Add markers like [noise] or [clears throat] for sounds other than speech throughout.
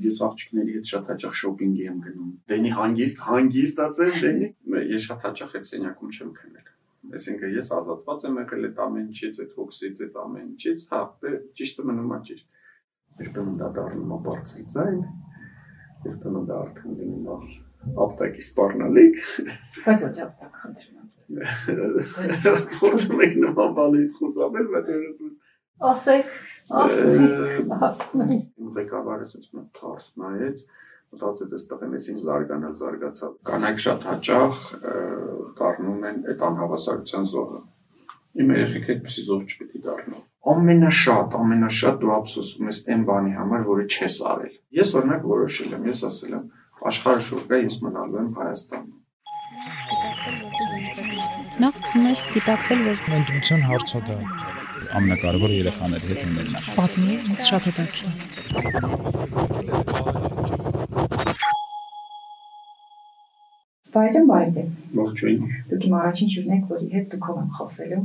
Ես աղջիկների հետ շատ հաճախ շոփինգի եմ գնում։ Դենի հանգիստ, հանգիստացել Դենի։ Ես շատ հաճախ այդ սենյակում չեմ քնել։ Այսինքն ես ազատված եմ եղել այդ ամեն ինչից, այդ հոգսից, այդ ամեն ինչից, հա, ճիշտը մնում է ճիշտ։ Երբեմն դա դառնում է բարձր ձայն, երբեմն դա արդեն լինում է ապտակի սպառնալիք։ Բայց ոչ ապտակ խնդրում եմ։ [laughs] Խոսում եք նման բանից խուսափել, բայց ես ասեք, ասեք։ Ղեկավարը ասաց մա թարս նայեց, մտածեց այս տղեն էս ինչ զարգանալ զարգացավ։ Կանայք շատ հաճախ դառնում են այդ անհավասարության զոհը։ Իմ երեխեք այդպեսի զոհ չպետք է դառնան ամենաշատ, ամենաշատ դու ափսոսում ես այն բանի համար, որը չես արել։ Ես օրինակ որոշել եմ, ես ասել եմ, աշխարհը շուտ գա, ես մնալու եմ Հայաստանում։ Նախ սկսում ես գիտակցել, որ ընտրության հարցը դա ամենակարևորը երեխաների հետ ունենալն է։ Պատմի, ինձ շատ հետաքրքիր։ Բայջան բայդե։ Ողջույն։ Դուք իմ առաջին հյուրն եք, որի հետ դուք ով եմ խոսելու։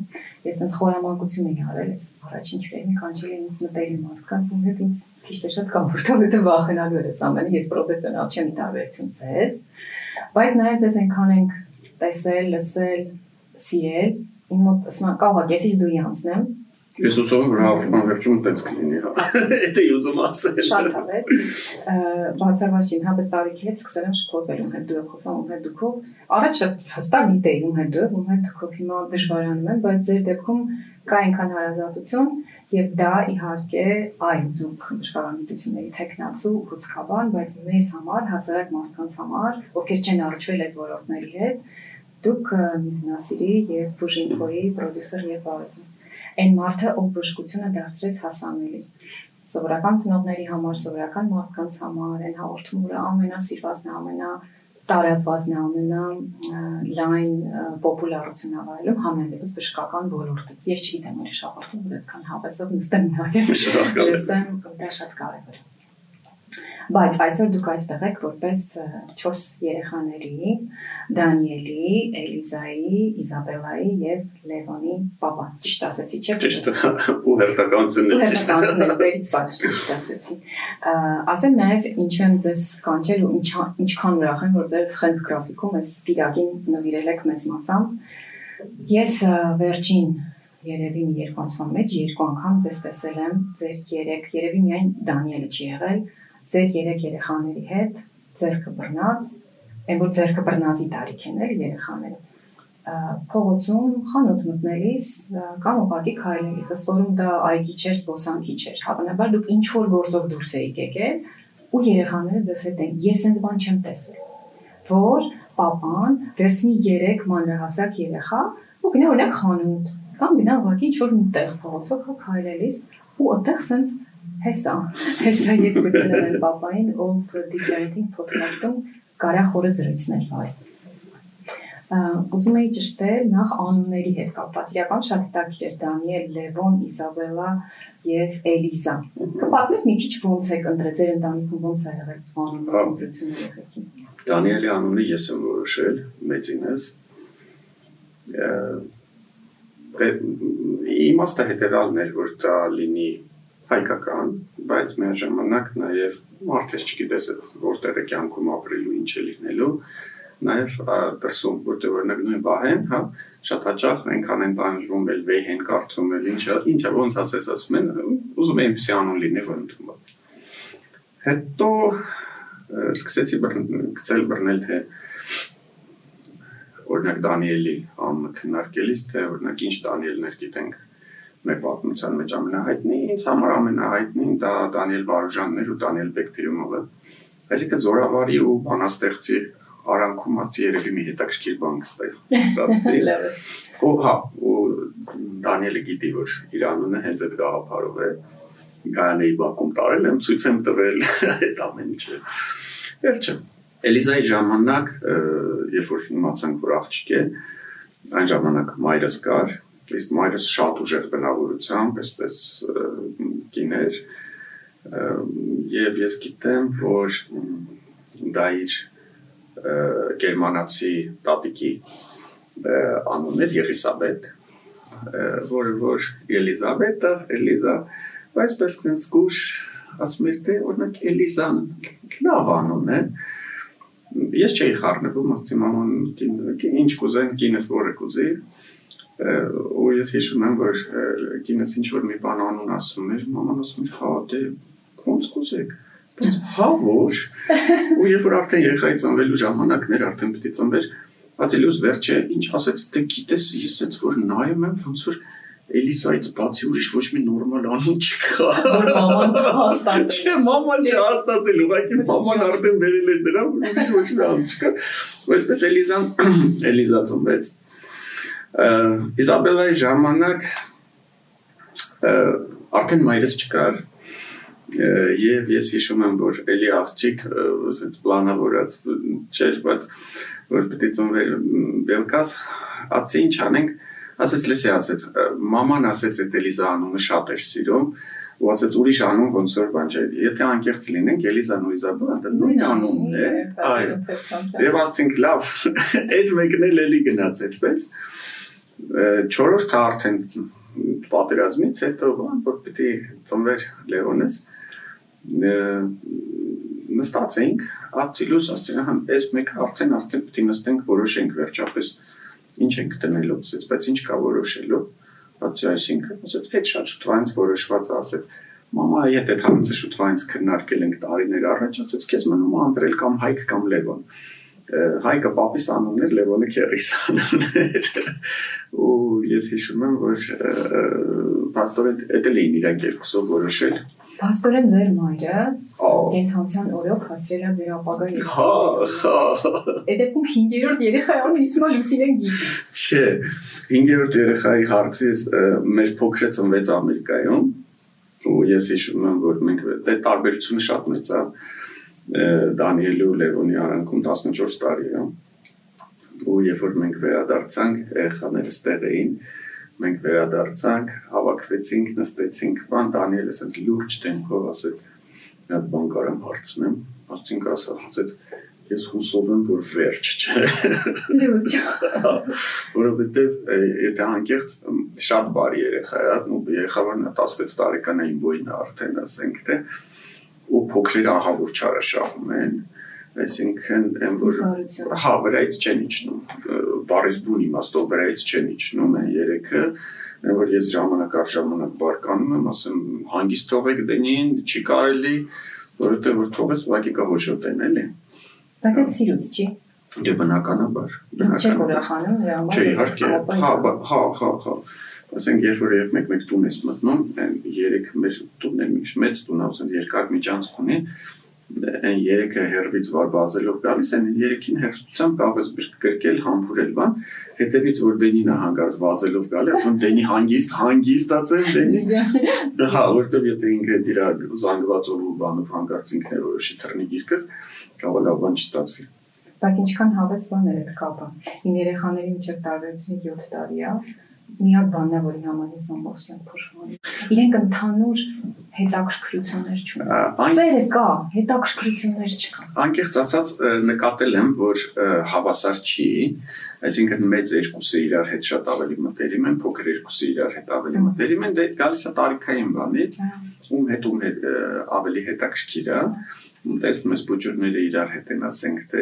Ես այնց խորամանկություն եմ արել, ես առաջին հյուրերին կանչել եմ ինձ մտերի մարդկանց, ում հետ ինձ քիչ թե շատ կոմֆորտաբլ է վախենալու ես ամենը, ես պրոֆեսիոնալ չեմ տարբերություն ձեզ։ Բայց նաև ձեզ այնքան ենք տեսել, լսել, սիրել, իմ մոտ ասում կարող է քեսից դուրի անցնեմ, Ես ուզում եմ հաղորդման վերջում տենց կլինի, հա։ [laughs] Դա է ուզում ասել։ Շատ հավես։ Բացավաշին հաբես տարիքի հետ սկսել եմ շփոթվել ում հետ դու խոսում ում հետ դուքով։ Առաջ շատ հստակ գիտեի ում հետ դու, ում հետ դուքով հիմա դժվարանում եմ, բայց ձեր դեպքում կա այնքան հարազատություն եւ դա իհարկե այլ դուք աշխարհամիտությունների տեխնացու հուցկաբան, բայց մեզ համար, հասարակ մարդկանց համար, ովքեր չեն առճվել այդ ոլորտների հետ, դուք նասիրի եւ բուժինկոյի պրոդյուսեր եւ բարեկամ այն մարդը, ով բժշկությունը դարձրեց հասանելի սովորական ծնողների համար, սովորական մարդկանց համար, այն հաղորդումը, ամենասիրվածն է, ամենա տարածվածն է, ամենա լայն պոպուլարություն ավայելում համենայնպես բժշկական ոլորտից։ Ես չգիտեմ ուրիշ հաղորդում, որ այդքան հավեսով նստեմ նայեմ։ Լսեմ, դա շատ կարևոր է։ Բայց այսօր դուք այստեղ եք որպես 4 երեխաների՝ Դանիելի, Էլիզայի, Իզաբելայի եւ Լևոնի papa։ Ճիշտ ասացի, չէ՞։ Ճիշտ։ Ու հերթականցն է ճիշտ։ Հերթականցն վերից վար [laughs] ճիշտ ասացի։ Ասեմ նաեւ ինչու եմ ձեզ կանչել ու ինչ ինչքան ուրախ եմ, որ ձեր խենթ գրաֆիկում ես Կիրակին նվիրել եք մեզ մասամբ։ Ես վերջին երևի մի երկու ամսվա մեջ երկու անգամ ձեզ տեսել եմ ձեր երեք երևի միայն Դանիելը չի եղել ձեր երեք երեխաների հետ ձերքը բռնած, այն որ ձերքը բռնածի տարիք են էլ երեխաները փողոցում խանութ մտնելիս կամ ուղղակի քայլելիս ըստորում դա այգի չէր, զբոսանքի չէր։ Հավանաբար դուք ինչ որ գործով դուրս եք եկել ու երեխաները ձեզ հետ են։ Ես այդ բան չեմ տեսել։ Որ papan վերցնի 3 մանրահասակ երեխա ու գնա օրինակ խանութ կամ գնա ուղղակի ինչ որ մի տեղ փողոցով քայլելիս ու այդտեղ սենց Հեսա, հեսա ես գտնել եմ papayin, ով Different-ing podcast-ում կարա խորը զրույցներ վայ։ Ուզում էի ճշտել նախ անունների հետ կապված։ Իրական շատ հետաքրքիր Դանիել, Լևոն, Իսաբելա եւ Էլիզա։ Կպատմեք մի քիչ ոնց եք ընտրել ձեր ընտանիքում ոնց ա եղել անունը եղել։ Դանիելի անունը ես եմ որոշել, մեծինս։ Իմաստը հետեւալն էր, որ դա լինի հայկական, բայց միաժամանակ նաև մարդես չգիտես որտեղ է կյանքում ապրելու, ինչ է լինելու, նաև դրսում, որտեղ օրինակ նույն բահեն, հա, շատ հաճախ այնքան են տանջվում, էլ վեհ են կարծում, էլ ինչը, ինչը ոնց ասես ասում են, ուզում են այնպեսի անուն լինի, որ ընդունված։ Հետո սկսեցի գցել բռնել թե օրինակ Դանիելի անունը քննարկելիս, թե օրինակ ինչ Դանիելներ գիտենք մեր պատմության մեջ ամենահայտնի, ինձ համար ամենահայտնին դա Դանիել Վարուժանն էր ու Դանիել Բեկտիրյոմովը։ Այսինքն զորավարի ու բանաստեղծի արանքում ասի երևի մի հետաքրքիր բան կստացվի։ [laughs] Ու հա, ու Դանիելը գիտի, որ իր անունը հենց այդ գաղափարով է Գայանեի բակում տարել եմ, ցույց եմ տվել այդ ամեն ինչը։ Վերջը Էլիզայի ժամանակ, երբ որ իմացանք, որ աղջիկ է, այն ժամանակ մայրս կար, իսկ մայրս շատ ուժեղ բնավորությամբ, այսպես կիներ եւ ես գիտեմ, որ դա իր գերմանացի տատիկի անունն էր Եղիսաբեթ, որը որ Էլիզաբետը, Էլիզա, այսպես ցենց գուշ ասում էր դե օրինակ Էլիզան լավ անուն է ես չէի խառնվում ասեցի մաման ինչ կուզեն կինս որը կուզի ու ես հիշում եմ որ կինս ինչ որ մի բան անուն ասում էր մաման ասում էր հա դե ոնց կուզեք բայց հա որ [laughs] ու երբ որ արդեն երեխայի ծնվելու ժամանակն էր արդեն պիտի ծնվեր ածելուց վերջը ինչ ասեց դե գիտես ես ցած որ նայում եմ ոնց որ Էլիզայից բացի ուրիշ ոչ մի նորմալ անուն չկա։ Որ մաման հաստատել։ Չէ, մաման չհաստատել, ուղղակի մաման արդեն վերել էր դրան, ուրիշ ոչ մի անուն չկա։ Ու այդպես Էլիզան [clears throat] Էլիզա ծնվեց։ Իզաբելայի ժամանակ արդեն մայրս չկար եւ ես հիշում եմ որ էլի աղջիկ ասենց պլանավորած չէր բայց որ պետք է ծնվեր բելկաս ասի ինչ անենք ասեց լսի ասեց մաման ասեց այդ Էլիզա անունը շատ էր սիրում ու ասեց ուրիշ անուն ոնց որ բան չէ եթե անկեղծ լինենք Էլիզան ու Իզաբելան դա նույն անունն է այո եւ ասցինք լավ [laughs] այդ մեկն էլ էլի գնաց այդպես չորրորդը արդեն պատերազմից հետո բան որ պիտի ծնվեր Լեոնես նստած էինք ացիլուս ասցին հա այս մեկ արդեն արդեն պիտի նստենք որոշենք վերջապես ինչ ենք տնելու ասեց բայց ինչ կա որոշելու բացի այսինքն ասեց այդ շատ շուտվանց որոշված ասեց մամա այդ այդ հարցը շուտվանց քննարկել ենք տարիներ առաջ ասեց քեզ մնում անդրել կամ հայկ կամ լևոն հայկը պապիս անուններ լևոնը քերիս անուններ ու ես հիշում եմ որ պաստորեն դա էին իրանք երկուսով որոշել Փաստորեն ձեր մայրը կենթանության օրոք հասրել է ձեր ապագա երեխա։ Հա, հա։ Այդ դեպքում 5-րդ երեխայից իսմա Լուսինեն գիտի։ Չէ, 5-րդ երեխայի հարցից մեր փոքրը ծնվեց Ամերիկայում ու ես հիշում եմ որ մենք դա տարբերությունը շատ մեծ է Դանիելի ու Լևոնի արանքում 14 տարի է ու երբ որ մենք վերադարձանք երեխաները ստեղ էին մենք վերադարձանք, հավաքվեցինք, նստեցինք, բան Դանիելը ասեց լուրջ տեմպով ասեց մի հատ բան կարամ հարցնեմ, ասցինք ասած ես հուսով եմ որ վերջ չէ լուրջ որովհետև եթե անկեղծ շատ բարի երեխա է ու երեխան 16 տարեկան իմ բոյն արդեն ասենք թե ու փոքրիկ ահավոր չարաշահում են այսինքն այն որ հա վրայից չեն իջնում բարիս բուն իմաստով վրայից չեն իջնում են երեքը այն որ ես ժամանակ առ ժամանակ բարկանում եմ ասեմ հանգիստ թողեք դենին չի կարելի որովհետեւ որ թողեց ուղղակի կա ոչոտեն էլի դա դե սիրուց չի Դե բնականաբար բնականաբար չէ չէ իհարկե հա հա հա հա ասենք երբ որ երբ մեկ-մեկ տուն ես մտնում երեք մեր տունն է մեծ տուն ասենք երկար միջանցք ունի այն երեքը հերվից վար բազելով գալիս են երեքին հերթությամբ կարող ես գրկել համբուրել բան հետևից որ դենինը հանգած վազելով գալի ասում դենի հանգիստ հանգիստացել դենի հա որտեվ եթե ինքը դիրա զանգվածով ու բանով հանգած ինքն է որոշի թռնի գիրկս կարող լավ բան չստացվի բայց ինչքան հավես բան էր այդ կապը իմ երեխաների միջև տարբերությունը 7 տարի է միակ բանն է, որի համար ես ամբողջությամբ փոշմանի։ Իրենք ընդհանուր հետաքրքրություններ չունեն։ Սերը կա, հետաքրքրություններ չկա։ Անկեղծ ասած նկատել եմ, որ հավասար չի, այսինքն մեծ երկուսը իրար հետ շատ ավելի մտերիմ են, փոքր երկուսը իրար հետ ավելի մտերիմ են, դե գալիս է տարիքային բանից, ում հետ ում հետ ավելի հետաքրքիր է տեսնում ես բուջուրները իրար հետ են ասենք թե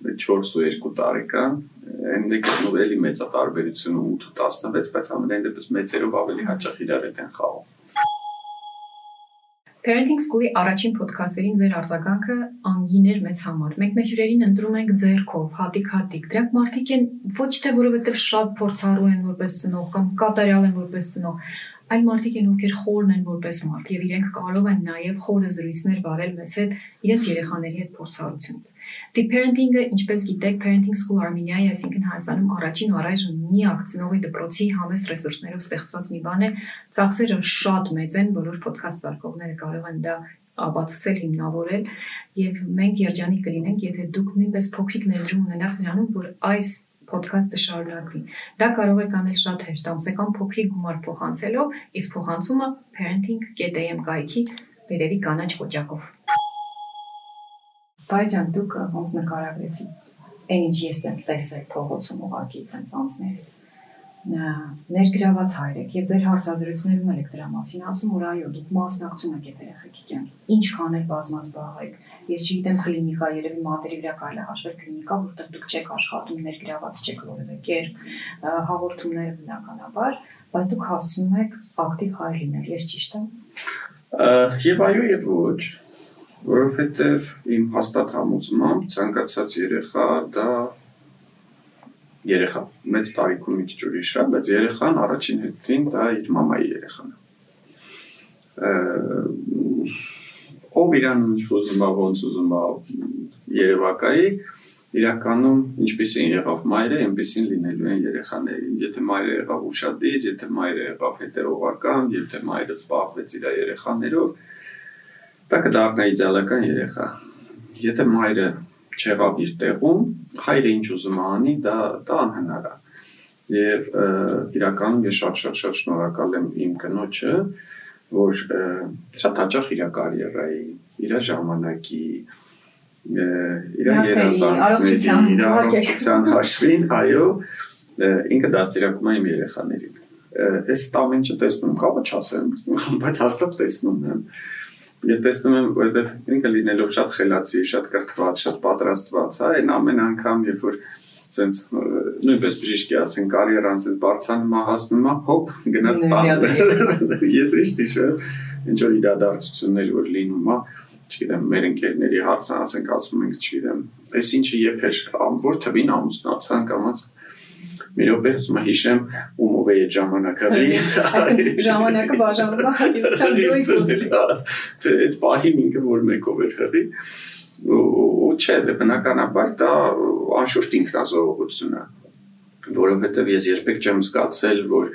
4 ու 2 տարեկան այն դեպքում էլի մեծ է տարբերությունը 8 ու 16 բայց ամենայն դեպս մեծերով ավելի հաճախ իրար հետ են խաղում Parenting School-ի առաջին ոդքասթերին ձեր արձագանքը անգին էր մեծ համար։ Մենք մեր հյուրերին ընտրում ենք ձերքով, հատիկ-հատիկ։ Դրանք մարդիկ են ոչ թե որովհետև շատ փորձառու են որպես ծնող կամ կատարյալ են որպես ծնող, այլ մարդիկ են, ովքեր խորն են որպես մարդ եւ իրենք կարող են նաեւ խորը զրույցներ վարել մեզ հետ իրենց երեխաների հետ փորձառությունից։ The parenting-ը, ինչպես գիտեք, Parenting School Armenia-ի, այսինքն Հայաստանում առաջին ու առայժմ միակ ծնողի դպրոցի համեստ ռեսուրսներով ստեղծված մի բան է։ Ծախսերը շատ մեծ են, բոլոր ոդքասթ ծարկողները կարող են դա ապացուցել հիմնավորել եւ մենք երջանիկ կլինենք, եթե դուք նույնպես փոքրիկ ներդրում ունենաք նրանում, որ այս ոդքասթը շարունակվի։ Դա կարող եք անել շատ հեշտ, ամսական փոքրիկ գումար փոխանցելով, իսկ փոխանցումը parenting.am կայքի վերևի կանաչ կոճակով։ Բայջան դուք ոնց նկարագրեցիք։ ինչ ես եմ տեսել փողոցում ուղակի տենց անցնել։ ներգրաված հայր եք եւ ձեր հարցադրություններում եք դրա մասին ասում, որ այո, դուք մասնակցում եք այդ երեխեքի կյանքի։ Ինչքան էլ բազմազբաղ եք։ Ես չգիտեմ կլինիկա երևի մատերի վրա կարելի հաշվել կլինիկա, որտեղ դուք չեք աշխատում, ներգրաված չեք որևէ կերպ հաղորդումները բնականաբար, բայց դուք հասցնում եք ակտիվ հայր լինել, ես ճիշտ եմ։ Եվ այո, եւ ոչ որովհետև իմ հաստատ համոզմամբ ցանկացած երեխա դա երեխա մեծ տարիքում մի քիչ ուրիշ է, բայց երեխան առաջին հետին դա իր մամայի երեխան է։ Ով իրան ինչ ուզում է, ոնց ուզում է երևակայի, իրականում ինչպեսին եղավ մայրը, այնպեսին լինելու են երեխաները։ Եթե մայրը եղավ ուշադիր, եթե մայրը եղավ հետերողական, եթե մայրը զբաղվեց իր երեխաներով, դա կդառնա իդեալական երեխա։ Եթե մայրը չեղավ իր տեղում, հայրը ինչ ուզում անի, դա դա անհնար է։ Եվ իրականում ես շատ-շատ շատ շնորհակալ եմ իմ կնոջը, որ շատ հաճախ իր կարիերայի, իր ժամանակի, իր երազանքների, իր առողջության հաշվին, այո, ինքը դաստիարակում է իմ երեխաներին։ Այս տամենը տեսնում, կապը չասեմ, [laughs] բայց հաստատ տեսնում եմ ես տեսնում եմ, որովհետև ինքը լինելով շատ խելացի, շատ կրթված, շատ պատրաստված, հա, այն ամեն անգամ, երբ որ սենց նույնպես բժիշկի ասեն կարիերան սենց բարձանում է հասնում է, հոп, գնաց բան։ [laughs] Ես ինչ հիշում, ինչ որ իրադարձություններ որ լինում է, չգիտեմ, մեր ընկերների հարցը ասենք ասում ենք, չգիտեմ, այս ինչը եփեր, որ թվին ամուսնացան կամ մի րոպե ուզում եմ հիշեմ ում ով է այդ [laughs] ժամանակը բաժանում է [laughs] հայության դույս թե այդ պահին ինքը որ մեկով էր հղի ու չէ դե բնականաբար դա անշուշտ ինքնազոհողություն է որովհետև ես երբեք չեմ զգացել որ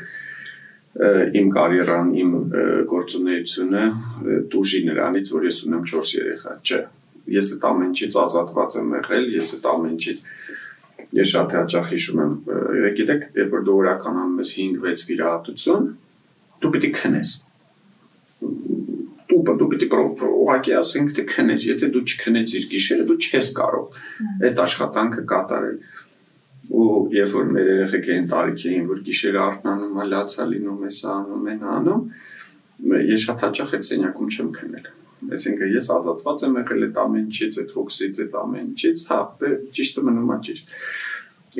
իմ կարիերան, իմ գործունեությունը դուժի նրանից, որ ես ունեմ 4 երեխա, չէ։ Ես այդ ամենից ազատված եմ եղել, ես այդ ամենից Ես շատ հաճախ հիշում եմ, գիտեք, երբ որ դու օրականում ես 5-6 վիրահատություն, դու պիտի քնես։ Դու դու պիտի ուղակի ասենք թե քնես, եթե դու չքնեցիր գիշերը, դու չես կարող այդ աշխատանքը կատարել ու երբ որ մեր երեխեք էին տարիքի էին որ գիշերը արթնանում, լացա լինում, էս անում, են անում, ես շատ հաճախ այդ սենյակում չեմ քնել Այսինքն ես ազատված եմ եղել այդ ամենից, այդ հոգսից, այդ ամենից, հա, ճիշտը մնում է ճիշտ։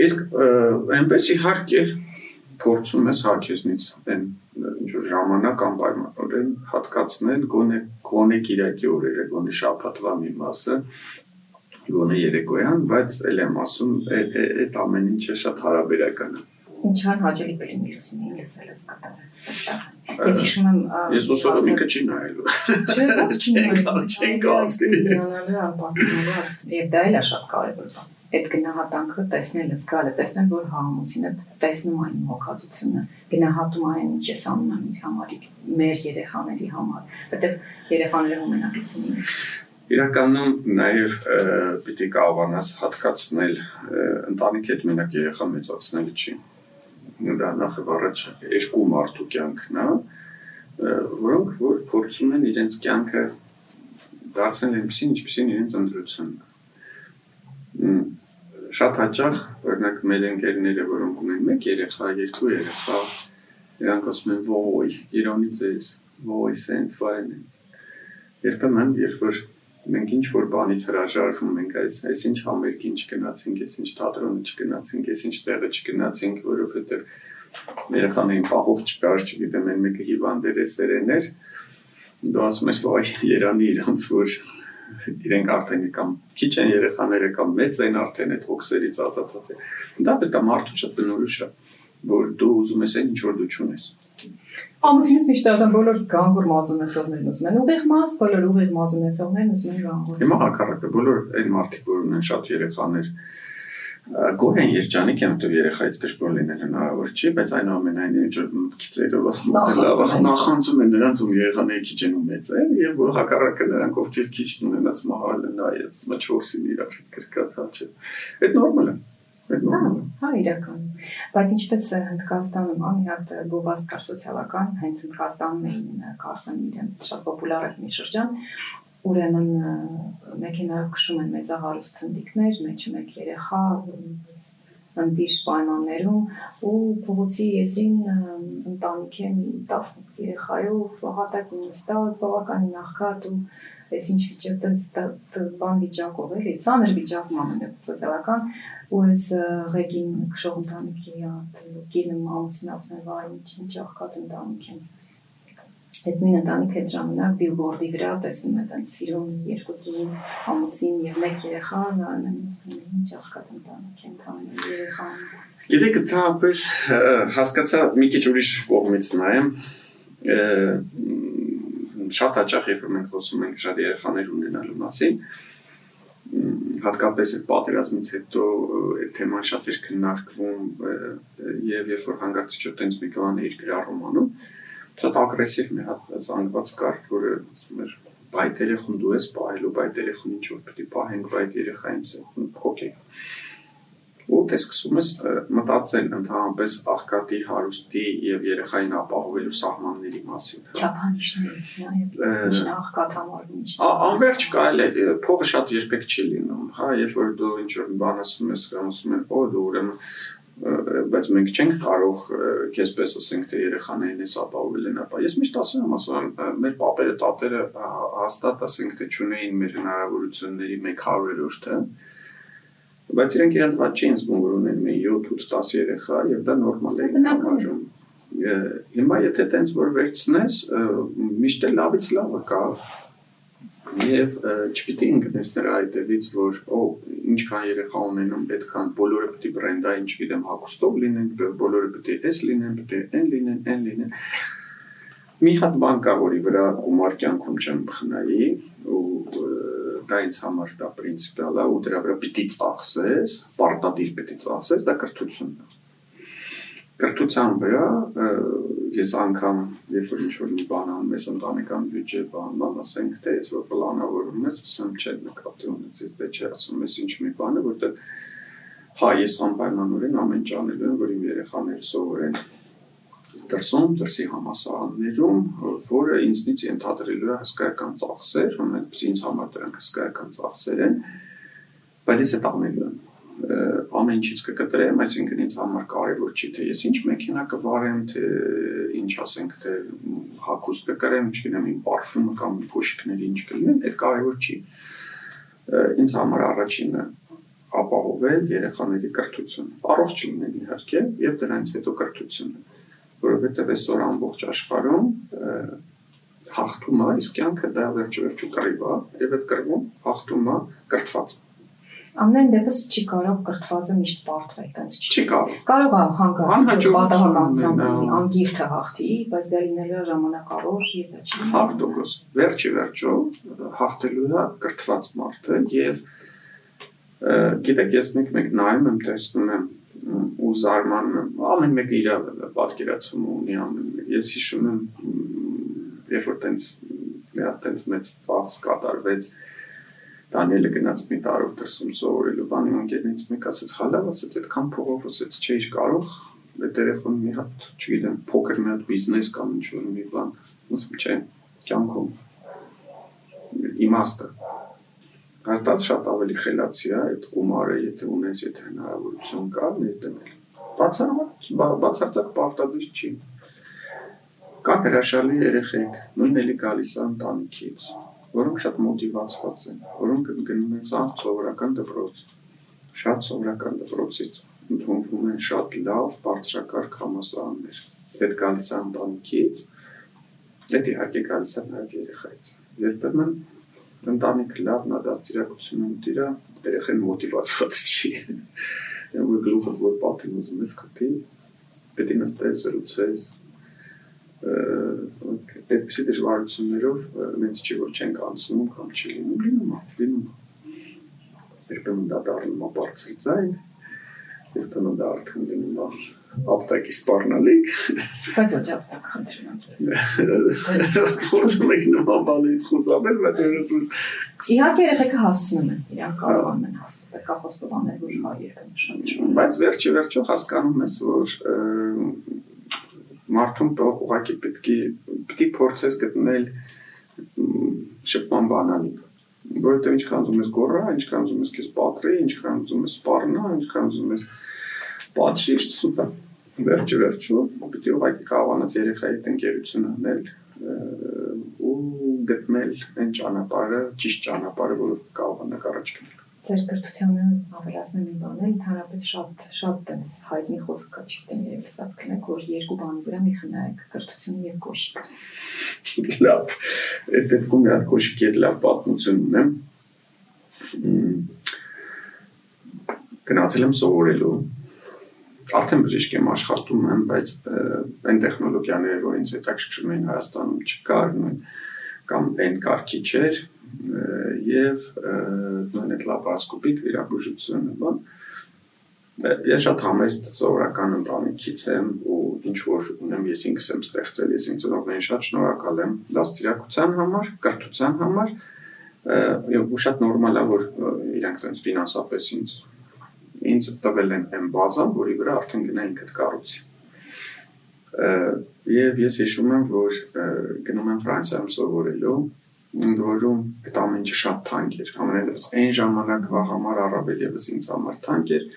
Իսկ այնպես իհարկե փորձում ես հարկեզնից այն ինչ որ ժամանակ անպայմանորեն հատկացնել գոնե գոնե Կիրակի օրերը, գոնե շաբաթվա մի մասը, գոնե երեկոյան, բայց ել եմ ասում, այդ ամեն ինչը շատ հարաբերական է ինչքան հաճելի կլինի լսին լսել ես կատարը։ Ես հիշում եմ Ես ուսորում ինքը չի նայելու։ Չէ, [laughs] չի նայելու։ Չեն կասկի։ Եվ դա էլ է շատ կարևոր բան։ Այդ գնահատանքը տեսնելը, զգալը, տեսնել, որ համուսինը տեսնում այն հոգացությունը, գնահատում այն ինչ ես անում եմ իր համար, մեր երեխաների համար, որտեղ երեխաները հոմենակություն ունեն Իրականում նաև պիտի կարողանաս հատկացնել ընտանիքի հետ մենակ երեխա մեծացնելը չի դա նախ առաջ երկու մարդու կյանքն է, որոնք որ փորձում են իրենց կյանքը դարձնել այնպեսին, ինչպեսին իրենց ընտրությունն Շատ հաճախ, օրինակ մեր ընկերները, որոնք ունեն մեկ երեխա, երկու երեխա, իրանք ասում են՝ «Ոյ, Իրանի ձեզ, ոյ, սենց վայեն»։ Երբեմն, երբ որ մենք ինչ որ բանից հրաժարվում ենք այս այս ինչ համերգին չգնացինք, այս ինչ թատրոնը չգնացինք, այս ինչ տեղը չգնացինք, որովհետև երեխաներին պահով չկար, չգիտեմ, այն մեկը հիվանդ էր, Դու ասում ես, «Ոայ, Երանի իրանց որ իրենք արդեն կամ քիչ են երեխաները կամ մեծ են արդեն այդ հոգսերից ազատված են։ Դա պետք է մարդու շատ բնորոշ է, որ դու ուզում ես այն ինչ որ դու չունես։ Ամուսինս միշտ ասում բոլոր գանգուր մազունեցողներն ուզում են ուղիղ մազ, բոլոր ուղիղ մազունեցողներն ուզում են գանգուր։ Հիմա հակառակը բոլոր այն մարդիկ որ ունեն շատ երեխաներ գոհեն երջանիկ են դու երեխայից դժգոհ լինել հնարավոր չի, բայց այնուամենայնիվ ինչ մտքիցերով լավ նախանցում են նրանց ում երեխաները քիչ են ու մեծ են եւ որ հակառակը նրանք ովքեր քիչ ունեն աս մահալ նայած մաչորսին իրար կրկած հա չէ։ Այդ նորմալ է։ Հա, իրական։ Բայց ինչպես Հնդկաստանում, հա, մի հատ գովազդ կար սոցիալական, հենց Հնդկաստանում էին կարծեմ իրեն շատ պոպուլար էր մի շրջան, ուրեմն մեքենայով քշում են մեծահարուստ հնդիկներ, մեջը մեկ երեխա, ընդիր պայմաններում ու փողոցի եզրին ընտանիք է 10 երեխայով հատակ նստած բավականին նախքատ ու այս ինչ վիճակ բան վիճակով էլի ցաներ վիճակում ամենը սոցիալական ու այս ղեկին քշող ընտանիքի կինը ամուսին ասում է վայ ինչ ինչ աղքատ ընտանիք են այդ նույն ընտանիքը այդ ժամանակ բիլբորդի վրա տեսնում է տենց սիրուն երկու կին ամուսին եւ մեկ երեխա նայում ինչ աղքատ ընտանիք են թամեն երեխան Գիտեք, դա ապես հասկացա մի քիչ ուրիշ կողմից նայեմ շատ հաճախ երբ մենք խոսում ենք շատ երեխաներ ունենալու մասին, հատկապես այդ պատերազմից հետո այդ թեման շատ էր քննարկվում եւ երբ որ հանգարցիչը տենց մի բան էր գրառում անում, շատ ագրեսիվ մի հատ զանգված կար, որը ասում էր բայ տելեֆոն դու ես բայլու բայ տելեֆոն ինչ որ է պահենք բայ երեխային սեփուն փոքե ու դե սկսում ես մտածել ընդհանրապես աղքատի հարուստի եւ երեխային ապահովելու սահմանների մասին չափանիշների նաեւ աղքատ համարվում անverջ կարելի է փողը շատ երբեք չի լինում հա երբ որ դու ինչ որ բան ասում ես ասում են օ դու ուրեմն բայց մենք չենք կարող քեզպես ասենք թե երեխաներին էս ապահովել են ապա ես միշտ ասում եմ ասում մեր պապերը տատերը հաստատ ասենք թե ճունեին մեր հնարավորությունների 100-րդ թե բայց իրենք իրենց ված չէին զգում որ ունեն մի 7-8 10 երեխա եւ դա նորմալ է համարում հիմա եթե տենց որ վերցնես միշտ լավից լավը կա եւ չպիտի ընկնես նրա այդևից որ օ ինչքան երեխա ունենում պետքան բոլորը պետք է բրենդային չգիտեմ հակոստով լինեն բոլորը պետք է էս լինեն պետք է այն լինեն այն լինեն մի հատ բան կա որի վրա գումար կյանքում չեմ խնայի ու դա ինձ համար դա պրինցիպիալ է ու դրա վրա պիտի ծախսես պարտադիր պիտի ծախսես դա կրթությունն է կրթության վրա ես անգամ երբ որ ինչ-որ մի բան անում ես ընտանեկան բյուջե բանան, ասենք թե ես որ պլանավորում ես, ասեմ չէ նկատի ունեցես, դե չէ ասում ես ինչ մի բան է, որտեղ հա ես անպայմանորեն ամեն ինչ անելու եմ, որ իմ երեխաները սովորեն դրսում, դրսի համասարաններում, որը ինձնից ենթադրելու է հսկայական ծախսեր, ամենից ինձ համար դրանք հսկայական ծախսեր են, բայց ես այդ անելու եմ ամեն ինչից կկտրեմ, այսինքն ինձ համար կարևոր չի թե ես ինչ մեքենա կվարեմ, թե ինչ ասենք, թե հակուստ կկրեմ, չգիտեմ, իմ պարֆյումը կամ կոշիկները ինչ կլինեն, այդ կարևոր չի։ Ինձ համար առաջինը ապահովել երեխաների կրթությունը։ Առողջ լինեն իհարկե, եւ դրանից հետո կրթությունը, որովհետեւ այսօր ամբողջ աշխարհում հաղթում է, իսկ կյանքը դա վերջ-վերջու կռիվ է, եւ այդ կռվում հաղթում է կրթված ամեն դեպս չի կարող կրթվածը միշտ բարթվել, տենց չի կարող։ Կարող է հանգարտ պատահականությամբ անգիրթը հաղթի, բայց դա լինելու ժամանակավոր եւ դա չի։ 100% վերջի վերջո հաղթելու է կրթված մարդը եւ գիտեք ես մեկ-մեկ նայում եմ, տեսնում եմ ու զարմանում ամեն մեկը իր պատկերացումը ունի ամեն մեկ։ Ես հիշում եմ, երբ որ տենց մի հատ տենց մեծ ծախս կատարվեց, Դանիելը գնաց մի տարով դրսում սովորելու բանի ընկերներից մեկ ասեց հալավ ասեց այդքան փողով ասեց չէի կարող այդ երեխան մի հատ չգիտեմ փոքր մի հատ բիզնես կամ ինչ որ մի բան ասում չէ կյանքում իմաստը հաստատ շատ ավելի խելացի է այդ գումարը եթե ունես եթե հնարավորություն կա ներդնել բացառված բացարձակ պարտադիր չի կան հրաշալի երեխեք նույնն էլի գալիս է ընտանիքից որոնք շատ մոտիվացված են, որոնք գնում են սա սովորական դպրոց, շատ սովորական դպրոցից ընդունվում են շատ լավ բարձրակարգ համասարաններ։ Այդ գալիս է ընտանիքից, այդ իհարկե գալիս է նաև երեխայից։ Երբեմն ընտանիքը լավն է դաստիարակություն ունի, երեխան մոտիվացված չի։ Ու գլուխը որ պատին ուզում ես կփի, պետք է նստես, զրուցես, այդպիսի դժվարություններով մենք չի որ չենք անցնում կամ չի լինում, լինում է, լինում Երբեմն դա դառնում է բարձր ձայն, երբեմն դա արդեն լինում է ապտակի սպառնալիք։ Բայց ոչ ապտակ խնդրում եմ։ Փորձում եք նման բաներից խուսափել, բայց երեսուս Իհարկե երեխեքը հասցնում են, իրանք կարողանում են հասնել, կա խոստովանել, որ հա երբեմն շատ։ Բայց վերջի վերջո հասկանում ես, որ մարդուն ուղղակի պետք է պետք է փորձես գտնել շփման բանալի որովհետեւ ինչքան ուզում ես գոռա, ինչքան ուզում ես քեզ պատրի, ինչքան ուզում ես սպառնա, ինչքան ուզում ես պատշիշտ սուպեր վերջը վերջու պիտի ուղղակի կարողանաց երեխայի հետ ընկերություն անել ու գտնել այն ճանապարհը, ճիշտ ճանապարհը, որը կարողանա առաջ գնալ ձեր կրթությանը ավելացնեմ մի բան ընդհանրապես շատ շատ այնս հայտնի խոսք կա, չգիտեմ, երբ սա կնեք, որ երկու բանի վրա մի խնայեք, կրթությունը եւ կոշիկը։ Լավ։ Այդ դեպքում մի հատ կոշիկի հետ լավ պատմություն ունեմ։ Գնացել եմ սովորելու արդեն բժիշկ եմ աշխատում եմ, բայց այն տեխնոլոգիաները, որ ինձ հետաքրքրում են Հայաստանում չկար, նույն կամ այն կարգի չէր եւ նույն այդ լապարասկոպիկ վիրաբուժությունը, բան ես շատ համեստ սովորական ընտանիքից եմ ու ինչ որ ունեմ ես ինքս եմ ստեղծել, ես ինձ ծնողներին շատ շնորհակալ եմ դաստիարակության համար, կրթության համար եւ ու շատ նորմալ է որ իրանք այնպես ֆինանսապես ինձ ինձ տվել են այն բազան, որի վրա արդեն գնա ինքդ կառուցի։ Եվ ես հիշում եմ, որ գնում եմ Ֆրանսիայում սովորելու, ընդ որում այդ ամեն ինչը շատ թանկ էր։ Ամենայնպես այն ժամանակվա համար առավել եւս ինձ համար թանկ էր։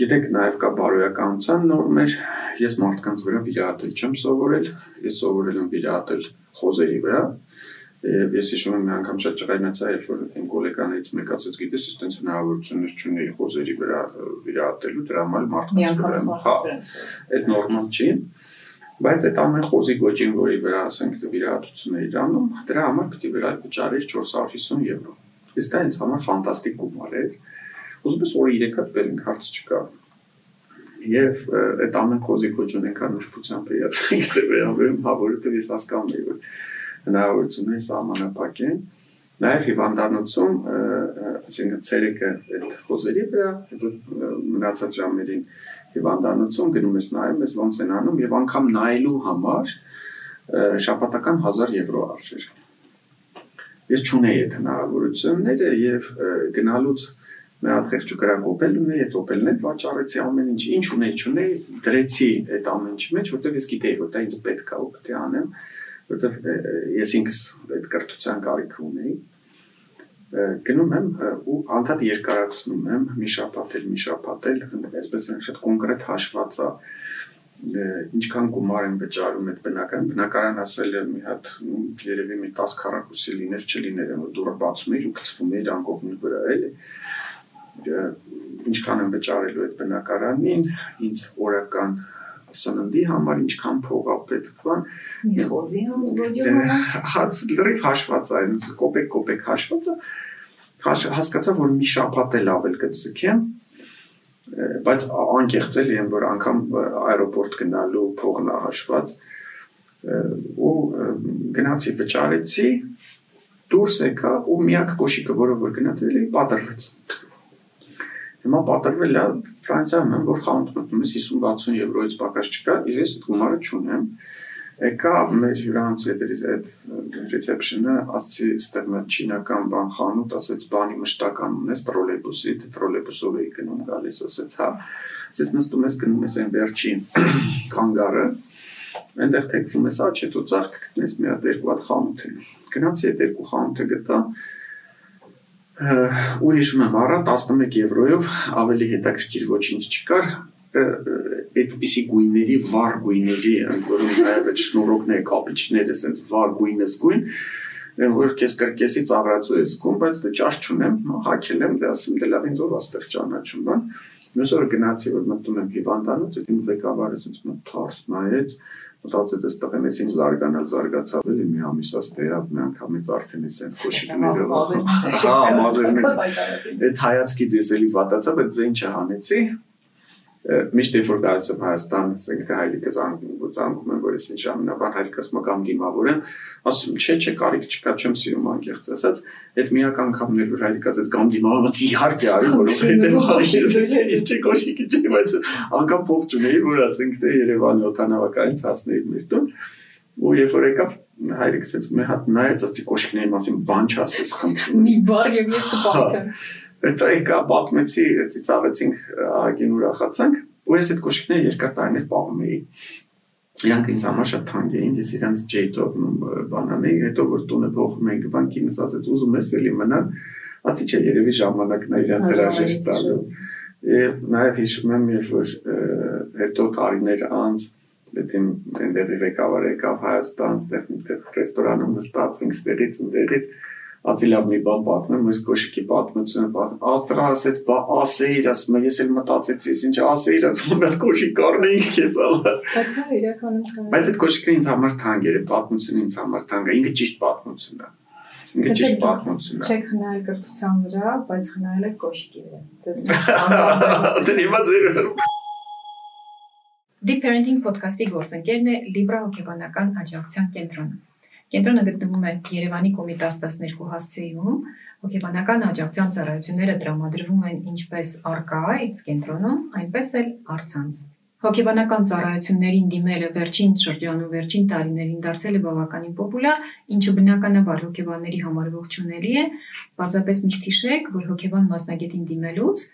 Գիտեք, նաև կա բարոյականության նորմեր։ Ես մարդկանց վրա վիրահատել չեմ սովորել, ես սովորել եմ վիրահատել խոզերի վրա, Եվ ես հիշում եմ մի անգամ շատ ջղայնացա, երբ որ իմ գոլեկաներից մեկը ասաց, գիտես, ես տենց հնարավորություններ չունեի խոզերի վրա վիրահատելու, դրա համար մարդկանց վրա։ Հա, այդ նորմալ չի։ Բայց այդ ամեն խոզի գոճին, որի վրա ասենք վիրահատություն է իրանում, դրա համար է վրա վճարել 450 եվրո։ Իսկ դա ինձ համար ֆանտաստիկ գումար էր։ Ուզում ես օրը 3 հատ բերենք հարց չկա։ Եվ այդ ամեն խոզի գոճուն ենքան ուշփությամբ [laughs] էացինք դե վերաբերում, հա որովհետև ես հասկանում եի որ հնարավորությունները սահմանափակ են։ Նաև հիվանդանոցում, այսինքն ցերեկը այդ խոզերի վրա, մնացած ժամերին հիվանդանոցում գնում ես նայում ես ոնց են անում եւ անգամ նայելու համար շաբաթական 1000 եվրո արժեր։ Ես չունեի այդ հնարավորությունները եւ գնալուց մի հատ խեղճ կրակոպել ունեի, այդ օպելն էլ վաճառեցի ամեն ինչ, ինչ ունեի, չունեի, դրեցի այդ ամեն ինչի մեջ, որտեղ ես գիտեի, որ դա ինձ պետք է ու պետք է անեմ որովհետև ես ինքս այդ կրթության կարիք ունեի գնում եմ ու անդադ երկարացնում եմ մի շաբաթել մի շաբաթել այսպես շատ կոնկրետ հաշված է ինչքան գումար են վճարում այդ բնական բնակարան ասել է մի հատ երևի մի 10 քառակուսի լիներ չլիներ որ դուրը բացում էր ու գցվում էր անկողնի վրա էլի ինչքան են վճարելու այդ բնակարանին ինձ օրական սննդի համար ինչքան փող է պետքվան խոզի համար հաց լրիվ հաշված այն կոպեկ կոպեկ հաշվածը հասկացա որ մի շաբաթ է լավ էլ կծքեմ հա։ բայց անկեղծելի եմ որ անգամ аэроպորտ գնալու փողն է հաշված ու գնացի վճարեցի դուրս եկա ու միակ կոշիկը որը որ գնացել էի պատրվեց Հիմա պատրվել է Ֆրանսիայում եմ, որ խանութ մտնում ես 50-60 եվրոից պակաս չկա, ես այդ գումարը չունեմ։ Եկա մեր հյուրանոցի այդ ռեսեպշնը, ասացի, ստեղ մի չինական բան խանութ, ասեց, բանի մշտական ունես տրոլեյբուսի, դե տրոլեյբուսով էի գնում գալիս, ասեց, հա։ Ասեց նստում ես գնում ես այն վերջին [clears throat] կանգարը, այնտեղ թեքվում ես աչ, հետո ծաղկ գտնես մի հատ երկու հատ խանութ։ Գնացի այդ երկու խանութը գտա, ու հիշում եմ առա 11 եվրոյով ավելի հետաքրքիր ոչինչ չկար այդպիսի գույների վառ գույների որոնք նաև այդ շնորհոկները կապիչները ասենց վառ գույնս գույն որ քեզ կրկեսի ծաղրացու ես գում բայց դե ճաշ չունեմ հակել եմ դե ասում դե լավ ինձ ով աստեղ ճանաչում բան մյուս օրը գնացի որ մտնում եմ հիվանդանոց իմ ղեկավարը ասենց մոտ թարս նայեց մտածեց այս տղեն էս ինչ զարգանալ զարգացավ էլի մի ամիսած տեղավ մի անգամից արդեն էս sense կոշիկներով հա մազերներ այդ հայացքից ես էլի վատացա բայց ձեն չհանեցի միշտ երբ որ գալիս եմ Հայաստան, ասենք թե հայրիկս անգում եմ, որ ես ինչ ժամանակ հայրիկս մկամ դիմավորեմ, ասում չէ, չէ, կարիք չկա, չեմ սիրում անկեղծ ասած, այդ միակ անգամն էր որ հայրիկս այդ կամ դիմավորած իհարկե արի, որովհետեւ հայրիկս չէ կոշիկի չէ, բայց անգամ փող չունեի, որ ասենք թե Երևանի օտանավակայից հասնեի մեր տուն ու երբ որ եկավ հայրիկս էս մի հատ նայեց ասի կոշիկների մասին բան չասես խնդրում մի բառ եւ ես կպատեմ Հետո եկա պատմեցի, ծիծաղեցինք ագին ուրախացանք, ու ես այդ կոշիկները երկար տարիներ պահում էի։ Իրանք ինձ համար շատ թանկ էին, ես իրանց ջեյտոնում բանան էի, հետո որ տունը փոխում ենք, բանկինս ասեց ուզում ես էլի մնալ, ասի չէ երևի ժամանակն է իրանց հրաժեշտ տալու։ Եվ նաև հիշում եմ, երբ որ հետո տարիներ անց դեպի այնտեղի ղեկավարը եկավ Հայաստան, ստեղ միտեղ ռեստորանում նստածինք ստեղից ընդեղից Ատիլավ մի բան պատմեմ, ես կոշիկի պատմությունը պատմ։ Ատրա ասեց, բա ասեիր, ասում եմ, ես էլ մտածեցի, ինչ ասեիր, ասում եմ, կոշիկ առնեինք քեզ համար։ Բայց հա իրականում Բայց այդ կոշիկը ինձ համար թանկ էր, պատմությունը ինձ համար թանկ է, ինքը ճիշտ պատմություն է։ Ինքը ճիշտ պատմություն է։ Չեք խնայել կրթության վրա, բայց խնայել եք կոշիկի վրա։ Ձեզ [laughs] Դե հիմա ձեր Deep Parenting podcast-ի գործընկերն է Libra հոգեբանական աջակցության կենտրոնը։ Կենտրոնը գտնվում է Երևանի Կոմիտաս 12 հասցեում։ Հոգեբանական աջակցության ծառայությունները տրամադրվում են ինչպես արկա այս կենտրոնում, այնպես էլ առցանց։ Հոգեբանական ծառայություններին դիմելը վերջին շրջանում վերջին տարիներին դարձել է բավականին պոպուլյար, ինչը բնականաբար հոգեբանների համար ողջունելի է։ Պարզապես միշտ հիշեք, որ հոգեբան մասնագետին դիմելուց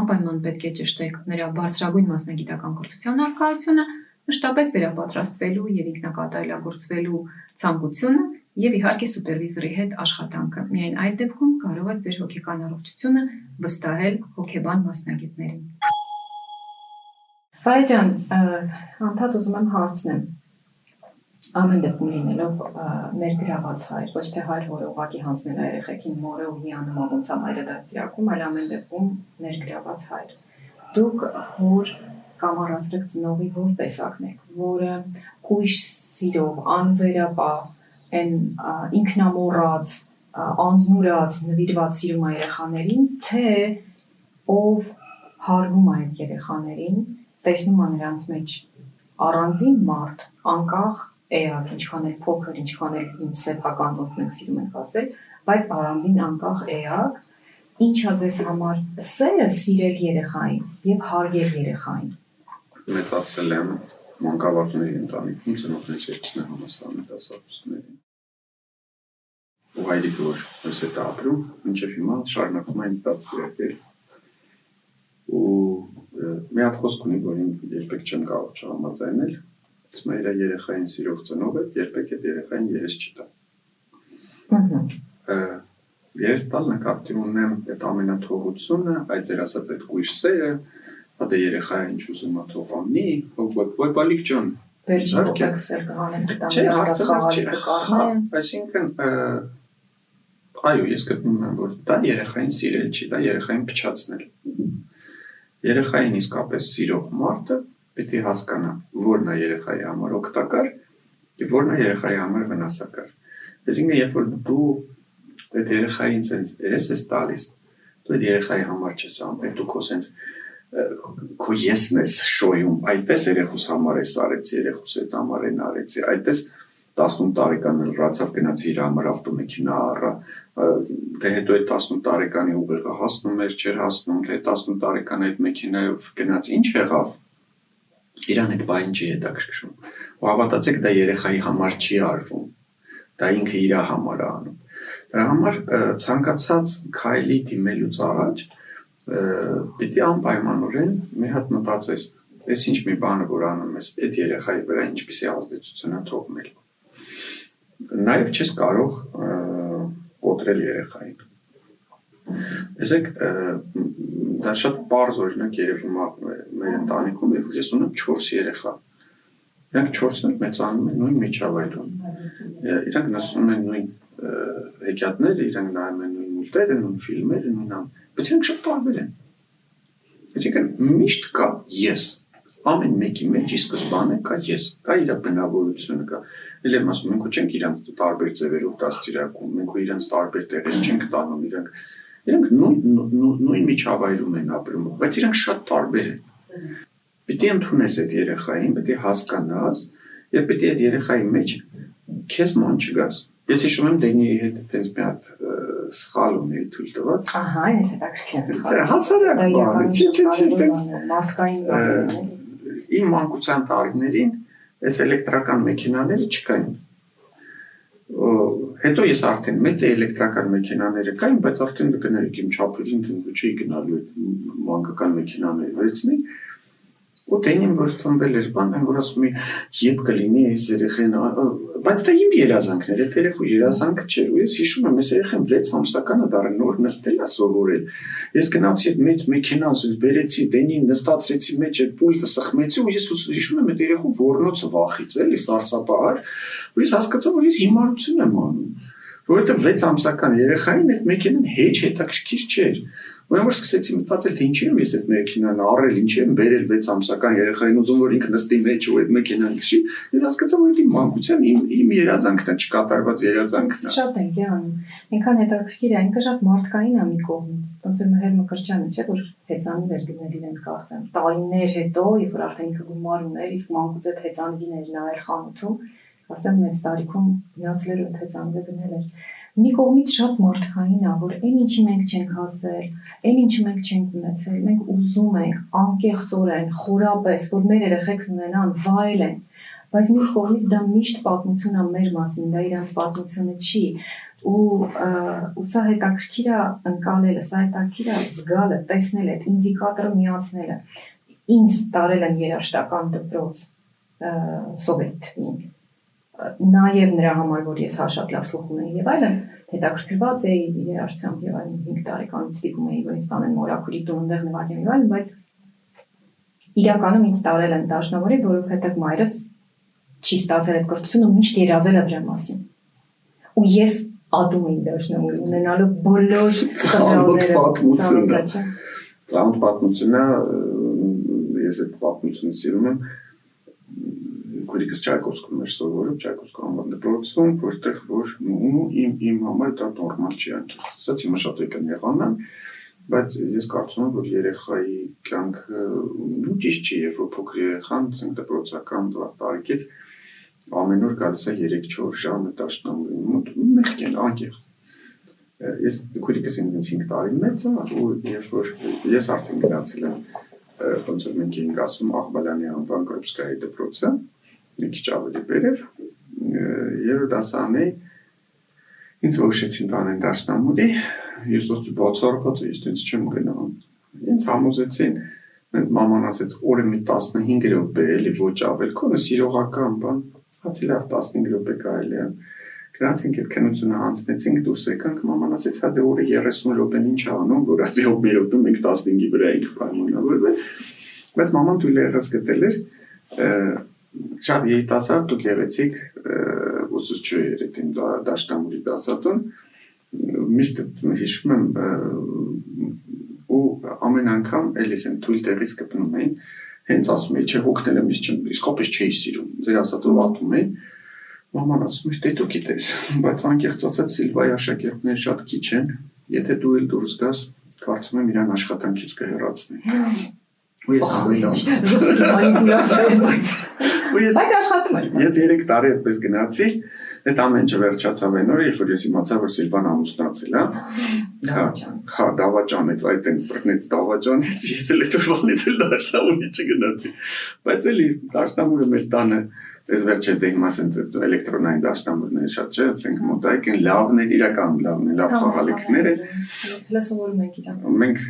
անպայման պետք է ճշտեք նրա բարձրագույն մասնագիտական կրթության արկայությունը, մշտապես վերապատրաստվելու եւ ինքնակատարելագործվելու ցանկությունը եւ իհարկե սուպերվիզորի հետ աշխատանքը։ Միայն այդ դեպքում կարող եք ձեր հոգեկան առողջությունը վստահել հոգեբան մասնագետներին։ Վայջան, անդադ ուզում եմ հարցնեմ ամեն դեպքում լինելով ներգրաված հայր, ոչ թե հայր, որը ուղակի հանձնել է երեխեքին մորը ու հիանում ոնց է մայրը դաստիարակում, այլ ամեն դեպքում ներգրաված հայր։ Դուք հոր կամ առանցրեք ծնողի որ տեսակն եք, որը կույշ սիրով, անվերապահ, այն ինքնամոռաց, անznուրած, նվիրված սիրում է երեխաներին, թե ով հարգում է այդ երեխաներին, տեսնում է նրանց մեջ առանձին մարդ, անկախ էակ, ինչքան էլ փոքր, ինչքան էլ իմ սեփական ոնց մենք սիրում ենք ասել, բայց առանձին անկախ էակ, ինչա ձեզ համար սերը սիրել երեխային եւ հարգել երեխային։ Մեծացել եմ մանկավարժների ընտանիքում ծնողներից երկուսն է համաստանում դասախոսներին։ Ու հայրիկը որ ես հետ ապրում, մինչև հիմա շարունակում է ինձ դարձրել։ Ու մի հատ խոսք ունի, որին երբեք չեմ կարող չհամաձայնել, Իսկ մեր երեխային սիրող ծնողը երբեք այդ երեխային երես չտա։ Ահա։ Ես տալ նկատի ունեմ այդ ամենաթողությունը, այդ ձեր ասած այդ կույր սերը, հա դե երեխային ինչ ուզում է թողանի, ոյ բալիկ ջան։ Վերջին կոկսել կհանեն Չէ, հարցը կառնեն։ Այսինքն այո, ես գտնում եմ, որ դա երեխային սիրել չի, դա երեխային փչացնել։ Երեխային իսկապես սիրող մարդը պիտի հասկանա, որն է երեխայի համար օգտակար եւ որն է երեխայի համար վնասակար։ Այսինքն, երբ որ դու այդ երեխային sense երես ես տալիս, դու այդ երեխայի համար չես անում, դու քո sense քո եսն ես շոյում, այդպես երեխուս համար ես արեցի, երեխուս այդ համար են արեցի, այդպես 18 տարեկան լրացավ գնաց իր համար ավտոմեքենա առա դե հետո այդ 18 տարեկանի ուղեղը հասնում էր չէր հասնում թե 18 տարեկան այդ մեքենայով գնաց ինչ եղավ? Իրան այդ բային չի հետաքրքրում։ Ու հավատացեք, դա երեխայի համար չի արվում։ Դա ինքը իր համար է անում։ Դրա համար ցանկացած քայլի դիմելուց առաջ պիտի անպայմանորեն մի հատ մտածես, այս ինչ մի բանը որ անում ես, այդ երեխայի վրա ինչպիսի ազդեցություն է թողնել։ Նաև չես կարող կոտրել երեխային։ Տեսեք, դա շատ པարզ օրինակ երևում է մեր ընտանիքում, երբ ես ունեմ 4 երեխա։ Իրանք 4-ն էլ մեծանում են նույն միջավայրում։ Իրանք նստում են նույն հեքիաթները, իրանք նայում են նույն մուլտերը, նույն ֆիլմերը, նույն բայց իրանք շատ տարբեր են։ Այսինքն միշտ կա ես, ամեն մեկի մեջ ի սկզբանե կա ես, կա իր բնավորությունը կա։ Էլ եմ ասում, մենք չենք իրանք տարբեր ձևերով դաստիարակում, մենք իրանք տարբեր տեղեր չենք տանում, իրանք Իրանք նույն նույն միջավայրում են ապրում, բայց իրանք շատ տարբեր են։ Պիտի ընդունես այդ երեխային, պիտի հասկանաս, եւ պիտի այդ երեխայի մեջ քեզ ման չգաս։ Ես հիշում եմ Դենիի հետ այդպես մի հատ սխալ ունեի թույլ տված։ Ահա, այս է ակշեն սխալ։ Հասարակ բան, չի, չի, չի, այդպես մարդկային բան։ Իմ մանկության տարիներին այս էլեկտրական մեքենաները չկային հետո ես արդեն մեծ էլեկտրական մեքենաները կային, բայց արդեն գներիք իմ չափերին դու չի գնալու մանկական մեքենաները վերցնի ու դենին որ ծնվել էր բան, այն որ ասում է երբ կլինի այս երեխեն, բայց դա իմ երազանքն էր, այդ երեխու երազանքը չէր, ու ես հիշում եմ, այս երեխան 6 ամսականը դառը նոր նստել է սովորել։ Ես գնացի այդ մեծ մեքենաս, բերեցի դենին, նստացրեցի մեջ այդ պուլտը սխմեցի ու ես հիշում եմ այդ երեխու ոռնոցը վախից, էլի սարսափահար, ու ես հասկացա, որ ես հիմարություն եմ անում որովհետեւ 6 ամսական երեխային այդ մեքենան հեչ հետաքրքիր չէր Ուրեմն սկսեցի մտածել թե ինչի՞ եմ ես այդ մեքենան առել, ինչի՞ եմ բերել 6 ամսական երեխային ուզում որ ինքը նստի մեջ ու այդ մեքենան քշի։ Ես հասկացա որ դա մանկության իմ իմ երազանքն է, չկատարված երազանքն է։ Շատ են գանում։ Ինքան հետաքրքիր է, ինքը շատ մարդկային է մի կողմից։ Ոնց որ Մհեր Մկրտչյանը չէ որ հեծանի վեր գնել իրեն կարծեմ։ Տարիներ հետո, երբ որ արդեն ինքը գումար ուներ, իսկ մանկուց այդ հեծանիներ նայել խանութում, կարծեմ մեծ տարիքում միացել ու հեծանվը գնել էր մի կողմից շատ մարդկային է, որ այն ինչի մենք չենք հասել, այն ինչի մենք չենք ունեցել, մենք ուզում ենք անկեղծորեն, խորապես, որ մեր երեխեքն ունենան, վայելեն, բայց մյուս կողմից դա միշտ պատմություն է մեր մասին, դա իրանց պատմությունը չի ու ու սա հետաքրքիր է ընկալելը, սա հետաքրքիր է զգալը, տեսնելը, այդ ինդիկատորը միացնելը։ Ինձ տարել են երաշտական դպրոց սովետին նաև նրա համար, որ ես հա շատ լավ սուխ ունեի եւ այլն, հետաքրքրված էի երարությամբ եւ այլն 5 տարեկանից ստիպում էի, որ ինձ տանեն մորակուրի տուն, այնտեղ նվագեմ եւ այլն, բայց իրականում ինձ տարել են դաշնավորի, որովհետեւ մայրս չի ստացել այդ կրթությունը, միշտ երազել է դրա մասին։ Ու ես ադում եմ դաշնավորի ունենալով բոլոր ծառայությունները։ Ծանոթ պատմությունը ես այդ պատմությունը սիրում եմ քուրիկս Չայկովսկում էր սովորում, Չայկովսկու անվան դպրոցում, որտեղ որ ու իմ իմ համար դա նորմալ չի անկի։ Ասած հիմա շատ եկան եղանան, բայց ես կարծում եմ, որ երեխայի կյանքը ու ճիշտ չի, երբ որ փոքր երեխան ցենք դպրոցական տարիքից ամեն օր գալիս է 3-4 ժամ դաշնամուրի մոտ մեղք են անկեղծ ես քուրիկս ինձ 5 տարի մեծ է ու երբ որ ես արդեն գնացել եմ ոնց որ մենք էինք ասում Աղբալյանի անվան Կրոպսկայի դպրոցը մի քիչ ավելի վերև երրորդ դասանի ինձ ոչեցին տանեն դաշնամուրի ես ոստի բացառված էի ինձ չեմ գնամ ինձ համոզեցին մենք մաման ասեց օրը մի 15 րոպե էլի ոչ ավել քոնը սիրողական բան հացի լավ 15 րոպե կարելի է գնացինք այդ քննությունը հանձնեցինք դուրս եկանք մաման ասեց հա դե օրը 30 րոպեն ինչ անում որ ասի հոբ մի րոպե մենք 15-ի վրա ենք պայմանավորվել բայց մաման թույլ եղած գտել էր շատ երիտասարդ ու գեղեցիկ ուսուցչու էր այդ իմ դաշնամուրի դասատուն միշտ հիշում եմ ու ամեն անգամ էլիս են թույլ տեղից կպնում էին հենց ասում էի չէ հոգնել եմ իսկ իսկապես չէի սիրում ձեր ասածով ատում էի մաման ասում էր դե դու գիտես բայց անկեղծ ասած սիլվայի աշակերտներ շատ քիչ են եթե դու էլ դուրս գաս կարծում եմ իրան աշխատանքից կհեռացնի ու ես ամեն ժոստի մանիպուլյացիա բայց Բայց աշխատում էր։ Ես 3 տարի այդպես գնացի, այդ ամեն ինչը վերջացավ այն օրը, երբ որ ես իմացա, որ Սիլվան ամուսնացել է։ Հա, հա, դավաճանեց, այդ այն բռնեց դավաճանեց, ես էլ այդ օրվանից էլ դաշնամուրի չգնացի։ Բայց էլի դաշնամուրը մեր տանը Այս վերջը դե հիմա ասեն էլեկտրոնային դաշնամուրները շատ չէ, ասենք մոտայք են լավն են, իրական լավն են, լավ խաղալիքներ են։ Լսովորում ենք իրական։ Մենք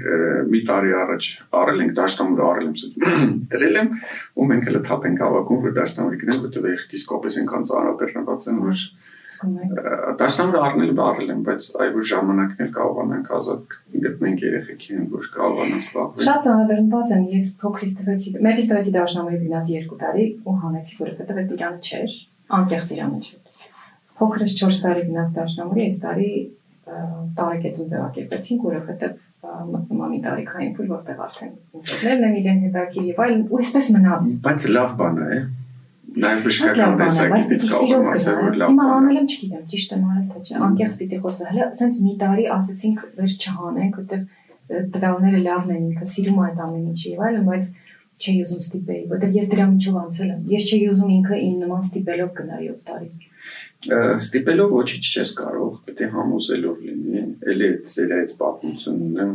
մի տարի առաջ առել ենք դաշնամուրը առել եմ դրել [coughs] եմ ու մենք հələ թափ ենք հավաքում, որ դաշնամուրի գնանք, որտեղ իսկապես ենք անծանրաբեռնված են, որ Դաշնամուրը առնել բարել եմ, բայց այ որ ժամանակն էլ կարողանանք ազատ գտնենք երեխեքին, որ կարողանան զբաղվել։ Շատ ծանրաբեռնված եմ, ես փոքրից տվեցի, մեծից տվեցի դաշնամուրի գնաց 2 տարի ու հանեցի, որովհետև այդ Իրանը չէր, անկեղծ Իրանը չէր։ Փոքրից 4 տարի գնաց դաշնամուրի, այս տարի տարեկետուն ձևակերպեցինք, որովհետև մամի տարիքային փուլ որտեղ արդեն ինքներն են իրեն հետաքրիր եւ այլն ու այսպես մնաց։ Բայց լավ բան է, Նաև բժշկական տեսակետից կարող եմ ասել, որ լավ։ Հիմա անել եմ չգիտեմ, ճիշտ եմ արել թե չէ։ Անկեղծ պիտի խոսել։ Հələ ասենց մի տարի ասեցինք վեր չհանենք, որտեղ տվյալները լավն են, ինքը սիրում է այդ ամեն ինչը եւ այլն, բայց չի ուզում ստիպեի, որտեղ ես դրա միջով անցել եմ։ Ես չի ուզում ինքը իմ նման ստիպելով գնայի 7 տարի։ Ստիպելով ոչինչ չես կարող, պետք է համոզելով լինի։ Էլի ձեր այդ պատմությունն եմ,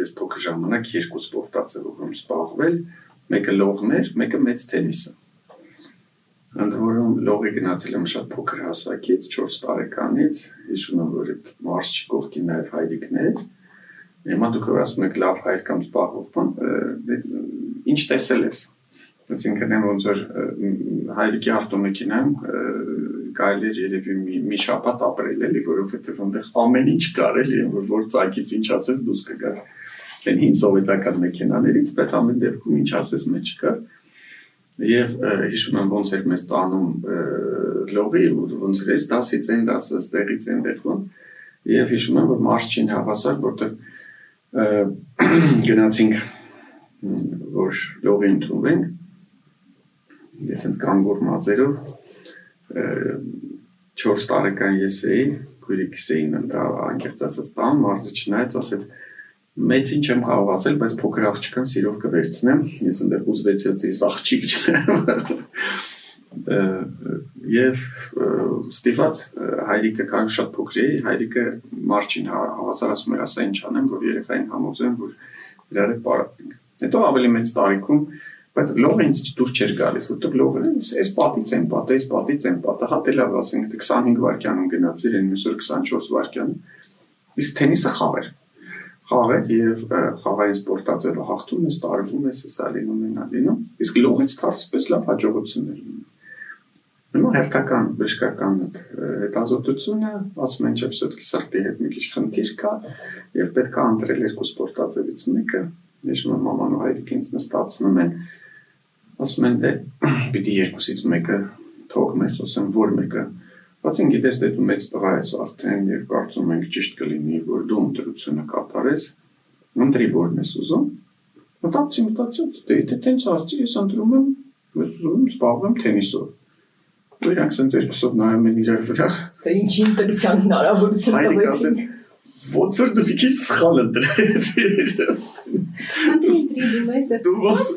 ես փոքր ժամանակ երկու սպորտացելով եմ զբաղվել, մեկը լողներ, մեկը մեծ տենիսը ընդ որում լողի գնացել եմ շատ փոքր հասակից 4 տարեկանից հիշում եմ որ այդ մարշ կողքի նաև հայրիկներ հիմա դուք ասում եք լավ հայր կամ զբաղվող բան դե, ինչ տեսել ես Այսինքն եմ ոնց որ հայրիկի ավտոմեքենայում կարելի էր երևի մի, մի շաբաթ ապրել էլի, որովհետև այնտեղ ամեն ինչ կար էլի, որ որ ցակից ինչ ասես դուս կգար։ Այն հին սովետական մեքենաներից, բայց ամեն դեպքում ինչ ասես մեջ կար։ Եվ հիշում եմ ոնց էր մեզ տանում լողի, ոնց էր էս 10-ից այն 10-ը ստեղից այն դեպքում։ Եվ հիշում եմ որ մարշչին հավասար, որտեղ [clears throat] գնացինք որ լողի ընդունվենք ես ընդ կանգուր մազերով 4 տարեկան ես էի, քույրիկս էին ընդ անկեղծացած տան, մարզը չնայած ասեց մեծ ինչ եմ կարող ասել, բայց փոքր աղջկան սիրով կվերցնեմ, ես ընդ ուզվեցի ես աղջիկ չեմ։ Եվ ստիված հայրիկը կան շատ փոքր էի, հայրիկը մարչին հավասար ասում էր, ասա ինչ անեմ, որ երեխային համոզեմ, որ իրար պարապենք։ Հետո ավելի մեծ տարիքում բայց լողը ինձ դուր չէր գալիս, որտեղ լողը էս պատից են պատը, էս պատից են պատը, հա դե լավ ասենք 25 վայրկյանում գնացիր, այն մյուսը 24 վայրկյան։ Իսկ թենիսը խաղ էր Խաղ էր եւ խաղային սպորտաձևը հաղթում ես, տարվում ես, հեսա լինում են լինում։ Իսկ լողից դարձպես լավ հաջողություններ ունի։ Հիմա հերթական բժշկական հետազոտությունը ասում են չէ, все-таки սրտի հետ մի քիչ խնդիր կա եւ պետք է ընտրել երկու սպորտաձևից մեկը։ Ես մաման ու հայրիկը ինձ նստացնում են ասում են դե [clears throat] պիտի երկուսից մեկը թողնես, ասեմ որ մեկը բայց գիտես դե դու մեծ տղա ես արդեն եւ կարծում ենք ճիշտ կլինի որ դու ընտրությունը կատարես ընտրի որն ես ուզում մտածի մտածի դե դե տենց ասի ես ընտրում եմ ես ուզում եմ զբաղվեմ թենիսով ու իրանք sense երկուսով նայում են իրար վրա դե ինչի ընտրության հնարավորություն տվեցին ոնց որ դու մի քիչ սխալ ընտրեցիր դու ոնց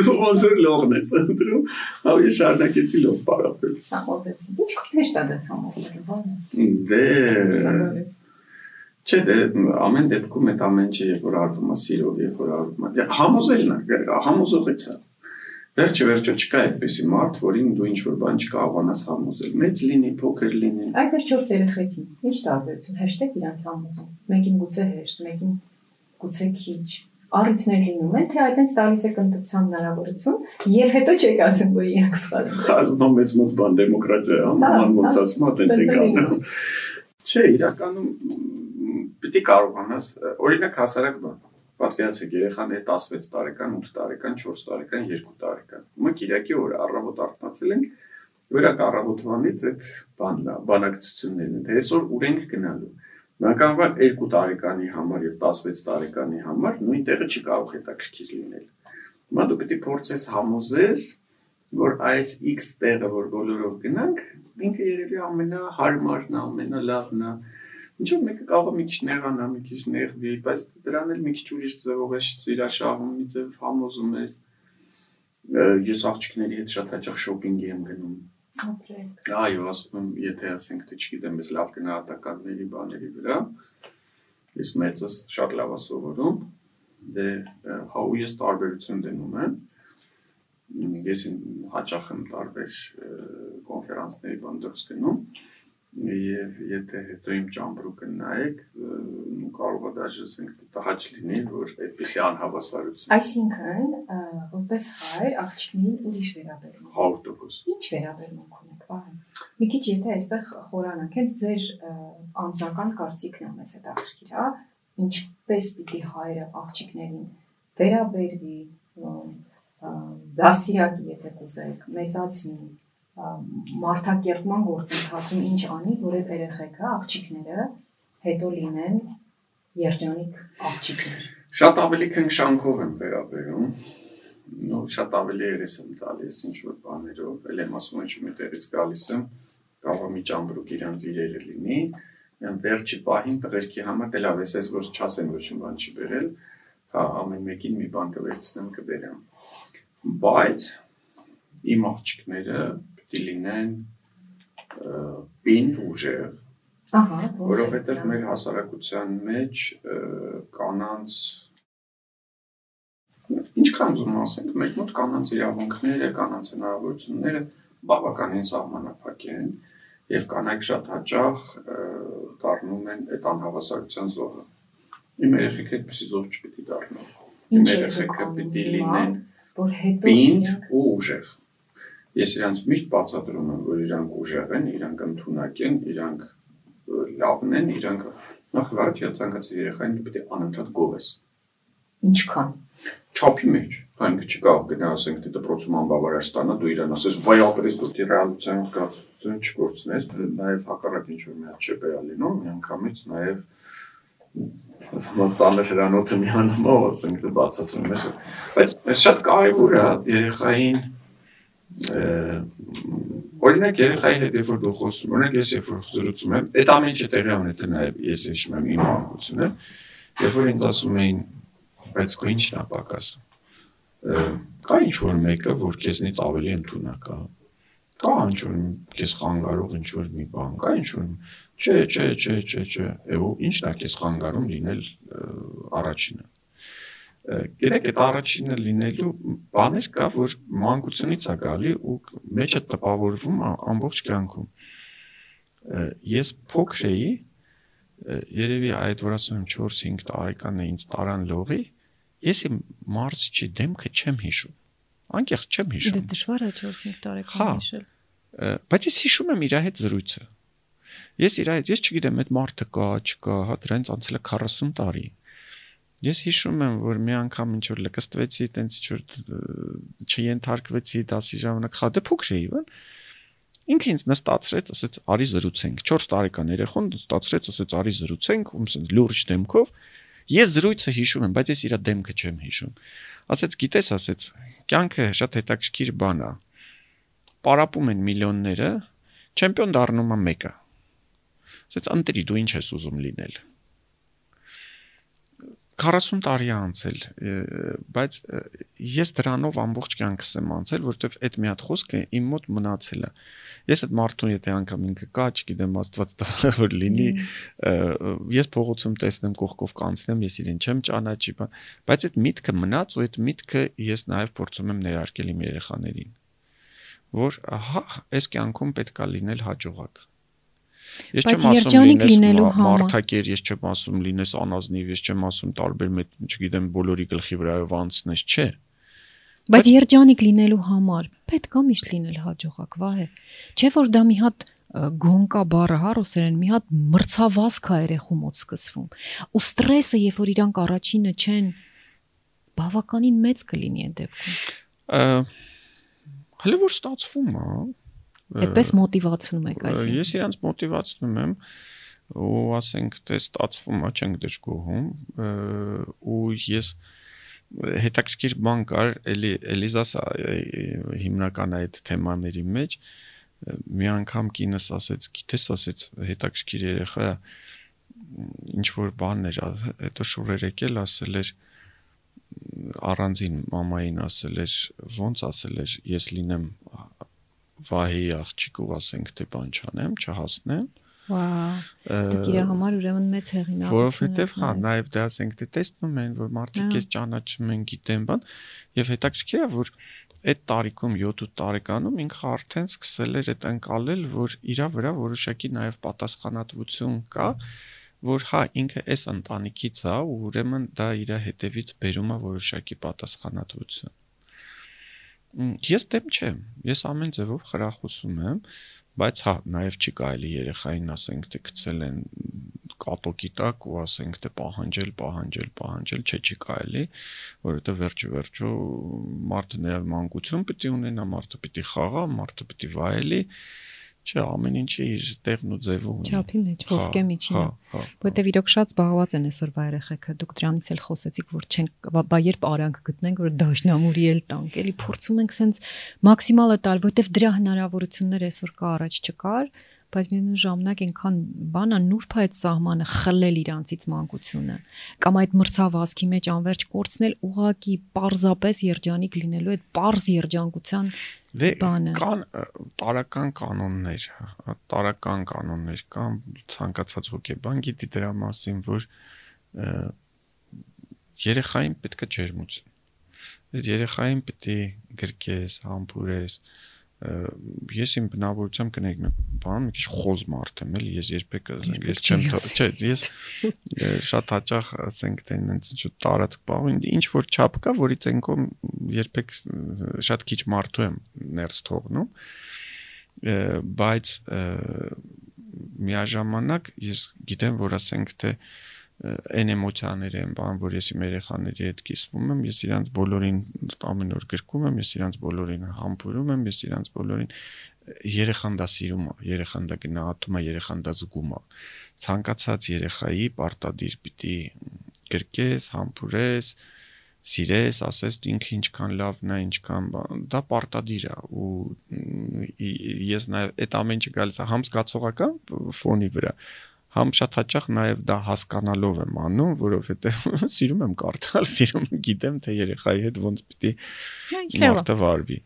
դու ոնց որ լողն ես ընտրում հա ես շարունակեցի լող պարապել սամոզեցի ինչ հեշտ է դա սամոզելը բանը դե Չէ, դե ամեն դեպքում այդ ամեն ինչը երբ որ արվում է սիրով, երբ որ արվում է համոզելն է, համոզողից է։ Վերջը վերջը չկա այդպեսի մարդ, որին դու ինչ որ բան չկարողանաս համոզել։ Մեծ լինի, փոքր լինի։ Այդ էր 4 երեխեքին։ Ինչ տարբերություն։ Հեշտ իրանց համոզում։ Մեկին գուցե հեշտ, մեկին գուցե քիչ առիթներ լինում են, թե այդպես տալիս է կնտության հնարավորություն, եւ հետո չեք ասում, որ իրանք սխալ են։ Ասում մեծ մոտ բան դեմոկրատիա, համան ոնց ասում, այդպես է կանում։ Չէ, իրականում պիտի կարողանաս, օրինակ հասարակ բան Պատկերացեք երեխան է 16 տարեկան, 8 տարեկան, 4 տարեկան, 2 տարեկան։ Հիմա Կիրակի օրը առավոտ արթնացել ենք, օրակ առավոտվանից այդ բանն է, բանակցություններն են, թե այսօր ուր ենք գնալու։ Բնականաբար 2 տարեկանի համար եւ 16 տարեկանի համար նույն տեղը չի կարող հետաքրքիր լինել։ Հիմա դու է փորձես համոզես, որ այս X տեղը, որ բոլորով գնանք, ինքը երևի ամենահարմարն է, ամենալավն է, Ինչու մեկը կարող է մի քիչ նեղանա, մի քիչ նեղվի, բայց դրան էլ մի քիչ ուրիշ ձևով է իր շահում, մի ձև համոզում է։ Ես աղջիկների հետ շատ հաճախ շոփինգի եմ գնում։ Ապրեք։ Այո, ասում եմ, եթե ասենք թե չգիտեմ, ես լավ գնահատականների բաների վրա, ես մեծս շատ լավ է սովորում, դե հա ու ես տարբերություն դնում եմ ես հաճախ եմ տարբեր կոնֆերանսների բան դուրս գնում եւ եթե հետո իմ ճամբրուկը նայեք ու կարող է դաժե ասենք տհաճ լինի որ այդպեսի անհավասարություն այսինքն որպես հայր աղջիկներին ուրիշ վերաբերում 100% ինչ վերաբերմունք ունեք բան մի քիչ եթե այստեղ խորանանք հենց ձեր անձնական կարծիքն է մեզ հետաքրքիր հա? Ինչպես պիտի հայրը աղջիկներին վերաբերվի դասիրակի եթե կուզեք մեծացնի մարդակերպման գործընթացում ինչ անի, որ այդ երեխեքը, աղջիկները հետո լինեն երջանիկ աղջիկներ։ Շատ ավելի քնքշանքով եմ վերաբերում։ Նո, շատ ավելի երես եմ տալիս ինչ որ բաներով, ել եմ ասում ինչ մի տեղից գալիս եմ, կարող մի ճամբրուկ իրանց իրերը լինի, եմ վերջի պահին տղերքի համար դե լավ էս որ չասեմ ոչ մի բան չի վերել, հա ամեն մեկին մի բան կվերցնեմ կբերեմ։ Բայց իմ աղջիկները պիտի լինեն պինդ ուժեղ։ Ահա, որովհետև մեր հասարակության մեջ կանանց ինչքան ուզում ասենք, մեր մոտ կանանց իրավունքները, կանանց հնարավորությունները բավականին սահմանափակ են եւ կանայք շատ հաճախ դառնում են այդ անհավասարության զոհը։ Իմ երեխեքը այդպեսի զոհ չպիտի դառնան։ Իմ երեխեքը պիտի լինեն որ հետո պինդ ու ուժեղ։ Ես իրանց միշտ բացատրում եմ, որ իրանք ուժեղ են, իրանք ընդունակ են, իրանք լավն են, իրանք նախ առաջ ես ցանկացել երեխային դու պետք է անընդհատ գովես։ ինչքան Չափի մեջ, այնքը չկա, գնա ասենք դե դպրոցում անբավարար ստանա, դու իրան ասես, վայ ապրես դու դի ռեալության զգացություն չկորցնես, նաև հակառակ ինչ որ մի հատ չէ բեա լինում, միանգամից նաև ասում ծանր հրանոթը միանումով ասենք դե բացատրում ես։ Բայց շատ կարևոր է երեխային ը, օրինակ երեխայի հետ երբ որ դու խոսում, օրինակ ես երբ որ զրուցում եմ, այդ ամեն ինչը տեղի ունեցել նաև ես հիշում եմ իմ մանկությունը, երբ որ ինձ ասում էին, բայց քո ինչն է պակասը։ Կա ինչ որ մեկը, որ քեզնից ավելի ընդունակ է։ Կա ինչ որ քեզ խանգարող ինչ որ մի բան, կա ինչ որ չէ, չէ, չէ, չէ, չէ։ Եվ ինչն է քեզ խանգարում լինել առաջինը։ Գիտեք, այդ առաջինը լինելու բաներ կա, որ մանկությունից է գալի ու մեջը տպավորվում ամբողջ կյանքում։ Ես փոքր էի, երևի այդ որ ասում եմ 4-5 տարեկան է ինձ տարան լողի, ես իմ մարզչի դեմքը չեմ հիշում։ Անկեղծ չեմ Դե հիշում։ դժվար է 4-5 Հա։ տարեկան հիշել։ Ը, Բայց ես հիշում եմ իր հետ զրույցը։ Ես իր հետ, ես չգիտեմ, այդ մարդը կա, չկա, հա դրանից անցել է 40 տարի։ Ես հիշում եմ, որ մի անգամ ինչ որ լկստվեցի, տենց ինչ որ չենթարկվեցի դասի ժամանակ, հա դե փոքր էի, բան։ Ինքը ինձ նստացրեց, ասեց՝ «Արի զրուցենք»։ 4 տարեկան երեխան նստացրեց, ասեց՝ «Արի զրուցենք», ում ասենց լուրջ դեմքով։ Ես զրույցը հիշում եմ, բայց ես իր դեմքը չեմ հիշում։ Ասեց՝ «Գիտես», ասեց, «Կյանքը շատ հետաքրքիր բան է» պարապում են միլիոնները, չեմպիոն դառնում է մեկը։ Ասեց ընտրի դու ինչ ես ուզում լինել։ 40 տարի անցել, բայց ես դրանով ամբողջ կյանքս եմ անցել, որովհետև այդ մի հատ խոսքը իմ մոտ մնացել է։ Ես այդ մարդուն եթե անգամ ինքը կա, չգիտեմ, Աստված տա որ լինի, ես փողոցում տեսնեմ կողքով կանցնեմ, ես իրեն չեմ ճանաչի, բայց այդ միտքը մնաց ու այդ միտքը ես նաև փորձում եմ ներարկել իմ երեխաներին որ ահա այս կյանքում պետքա լինել հաջողակ։ Ես չեմ ասում լինես մարդակեր, ես չեմ ասում լինես անազնիվ, ես չեմ ասում տարբեր մեծ, չգիտեմ, բոլորի գլխի վրայով անցնես, չէ։ Բայց երջանիկ լինելու համար պետք է միշտ լինել հաջողակ, վահե։ Չէ որ դա մի հատ գոնկա բառը հա ռուսերեն մի հատ մրցավազք է երեխու մոտ սկսվում։ Ու ստրեսը, երբ որ իրանք առաջինը չեն, բավականին մեծ կլինի այդ դեպքում։ Հələ որ ստացվում է։ ա, Այդպես մոտիվացնում եք այսինքն։ Ես իրանց մոտիվացնում եմ ու ասենք թե ստացվում է, չենք դժգոհում ու ես հետաքրքիր բան կար էլի Էլիզաս հիմնական այդ թեմաների մեջ մի անգամ կինս ասեց, գիտես ասեց հետաքրքիր երեխա ինչ որ բաններ, հետո շուրեր եկել ասել էր առանձին մամային ասել էր ոնց ասել էր ես լինեմ վահեի աղջիկ ու ասենք թե բան չանեմ, չհասնեմ, ը, Դուք իր համար ուրեմն մեծ հեղինակ։ որովհետև հա նաև դա ասենք թե տեսնում են որ մարդիկ Հա։ քեզ ճանաչում են գիտեն բան եւ հետաքրքիր է որ այդ տարիքում 7-8 տարեկանում ինքը արդեն սկսել էր այդ անցալել որ իրա վրա որոշակի նաև պատասխանատվություն կա որ հա ինքը այս ընտանիքից է ու ուրեմն դա իր հետևից բերում է որոշակի պատասխանատվություն Ես դեմ չեմ։ Ես ամեն ձևով խրախուսում եմ, բայց հա, նաև չի կարելի երեխային ասենք թե գցել են կատոկի տակ ու ասենք թե պահանջել, պահանջել, պահանջել, չէ, չի կարելի, որովհետև վերջի վերջո մարդը նաև մանկություն պիտի ունենա, մարդը պիտի խաղա, մարդը պիտի վայելի, չէ, ամեն ինչի իր տեղն ու ձևը ունի։ Չափի մեջ, ոսկե միջինը։ Հա, հա, հա։ Որտեվ իրոք շատ զբաղված են այսօրվա երեխեքը։ Դուք դրանից էլ խոսեցիք, որ չեն բա- երբ արանք գտնենք, որ դաշնամուրի էլ տանք, էլի փորձում ենք սենց մաքսիմալը տալ, որտեվ դրա հնարավորություններ այսօր կա առաջ չկար, բայց միևնույն ժամանակ այնքան բանա նուրբ է այդ սահմանը խլել իրանցից մանկությունը կամ այդ մրցավազքի մեջ անverջ կորցնել ուղակի parzapes երջանիկ լինելու այդ parz երջանկության Դե բանը։ կան տարական կանոններ, հա, տարական կանոններ կան ցանկացած հոգեբան գիտի դրա մասին, որ երեխային պետք է ջերմություն։ Այդ երեխային պետք է գրկես, համբուրես, ես իմ բնավորությամբ կնեք բան մի քիչ խոզ մարդ եմ էլի ես երբեք ես չեմ չէ ես շատ հաճախ ասենք թե ինձ ինչ տարածք բաղում ինչ որ չափ կա որից ենքով երբեք շատ քիչ մարդու եմ ներս թողնում բայց միաժամանակ ես գիտեմ որ ասենք թե այն էմոցիաները են, բան, որ ես իմ երեխաների հետ կիսվում եմ, ես իրանց բոլորին ամեն օր գրկում եմ, ես իրանց բոլորին համբուրում եմ, ես իրանց բոլորին երեխան դա սիրում է, երեխան դա գնահատում է, երեխան դա զգում է։ Ցանկացած երեխայի պարտադիր պիտի գրկես, համբուրես, սիրես, ասես ինքը ինչքան լավն է, ինչքան դա պարտադիր է ու ես նաև այդ ամեն ինչը գալիս է համ զգացողական ֆոնի վրա, համ շատ հաճախ նաև դա հասկանալով եմ անում, որովհետև [laughs] սիրում եմ կարդալ, սիրում գիտեմ թե երեխայի հետ ոնց պիտի մարդը վարվի։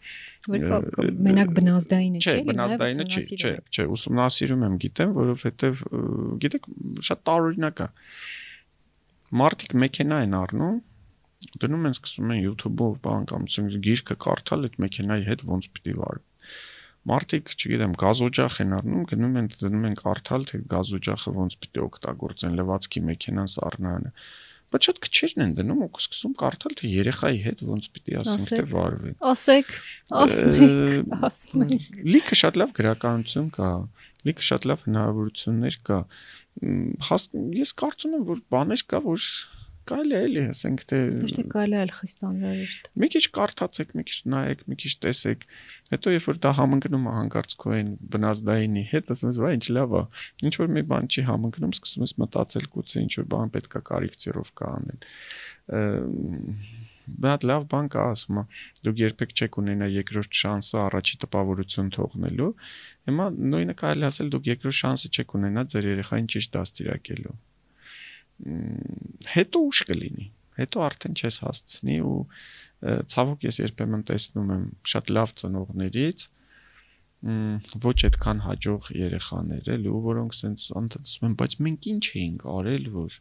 Մենակ բնազդային է, չէ՞։ Չէ, բնազդայինը չի, չէ, չէ, ուսումնասիրում եմ, գիտեմ, որովհետև գիտեք, շատ տարօրինակ է։ Մարդիկ մեքենա են առնում, դնում են սկսում են YouTube-ով բան կամ գիրքը կարդալ այդ մեքենայի հետ ոնց պիտի վարվի մարդիկ, չգիտեմ, գազօջախ են առնում, գնում են դնում են կարդալ, թե գազօջախը ոնց պիտի օգտագործեն լվացքի մեքենան սառնանը։ Բայց շատ քչերն են դնում ու սկսում կարդալ, թե երեխայի հետ ոնց պիտի ասենք թե վարվի։ Ասեք, ասեք, ասում Լիքը շատ լավ գրականություն կա, լիքը շատ լավ հնարավորություններ կա։ Ես կարծում եմ, որ բաներ կա, որ կարելի է էլի ասենք թե ոչ թե կարելի է խիստ անհրաժեշտ մի քիչ կարդացեք մի քիչ նայեք մի քիչ տեսեք հետո երբ որ դա համընկնում է հանկարծ քո այն բնազդայինի հետ ասում ես վայ ինչ լավ է ինչ որ մի բան չի համընկնում սկսում ես մտածել գուցե ինչ որ բան պետքա կարիքցիռով կա անել բադ լավ բան կա ասում դուք երբեք չեք ունենա երկրորդ շանսը առաջի տպավորություն թողնելու հիմա նույնը կարելի ասել դուք երկրորդ շանսը չեք ունենա ձեր երեխային ճիշտ դաստիարակելու հետո ուշ կլինի հետո արդեն չես հասցնի ու ցավոք ես երբեմն տեսնում եմ շատ լավ ծնողներից ոչ այդքան հաջող երեխաներ էլ ու որոնք սենց ընդդեմ են բայց մենք ինչ էինք արել որ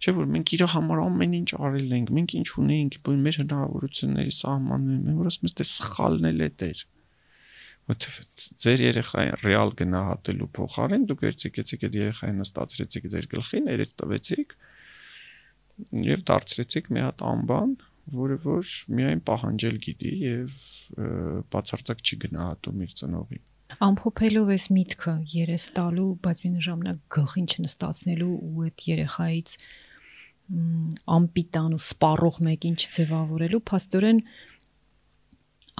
չէ որ մենք իր համար ամեն ինչ արել ենք մենք ինչ ունեինք մեր հնարավորությունների սահմաններում մենք որ ասում ես դե սխալն է դեր որովհետև ձեր երեխային ռեալ գնահատելու փոխարեն դուք եկեցիք այդ երեխային նստացրեցիք ձեր գլխին, երես տվեցիք եւ դարձրեցիք մի հատ անբան, որը որ միայն պահանջել գիտի եւ բացարձակ չի գնահատում իր ծնողին ամփոփելով այս միտքը երես տալու, բայց մի ժամանակ գլխին չնստացնելու ու այդ երեխայից ամպիտան ու սպառող մեկին չձևավորելու, փաստորեն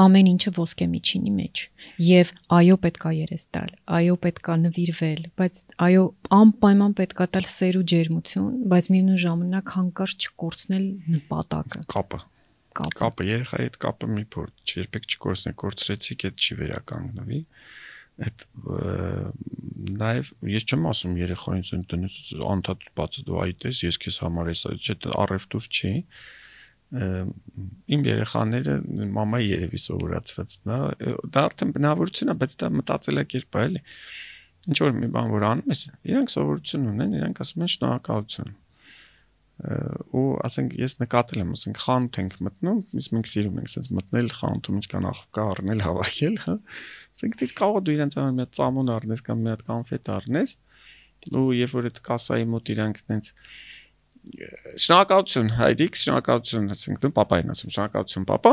ամեն ինչը ոսկե միջինի մեջ եւ այո պետքա երես տալ այո պետքա նվիրվել բայց այո անպայման պետքա տալ սեր ու ջերմություն բայց միևնույն ժամանակ հանկարծ չկորցնել նպատակը կապը կապը երեխայի հետ կապը մի փորձ երբեք չկորցնեք կորցրեցիք այդ չի վերականգնվի այդ նաև ես չեմ ասում երեխային տնից անդադ բացը դու այդես ես քեզ համար էս չէ առևտուր չի իմ երեխաները մամայի երևի սովորացրած դա դա արդեն բնավորություն է բայց դա մտածելակերպ է էլի ինչ որ մի բան որ անում ես իրանք սովորություն ունեն իրանք ասում են շնորհակալություն ու ասենք ես նկատել եմ ասենք խանութ ենք մտնում իսկ մենք սիրում ենք sense մտնել խանութում ինչքան աղբկա առնել հավաքել հա ասենք դու կարող դու իրենց համար մի հատ ծամոն առնես կամ մի հատ կոնֆետ առնես ու երբ որ այդ կասայի մոտ իրանք տենց շնորհակալություն հայրիկ, շնորհակալություն, ասենք դու papayin ասում, շնորհակալություն papa։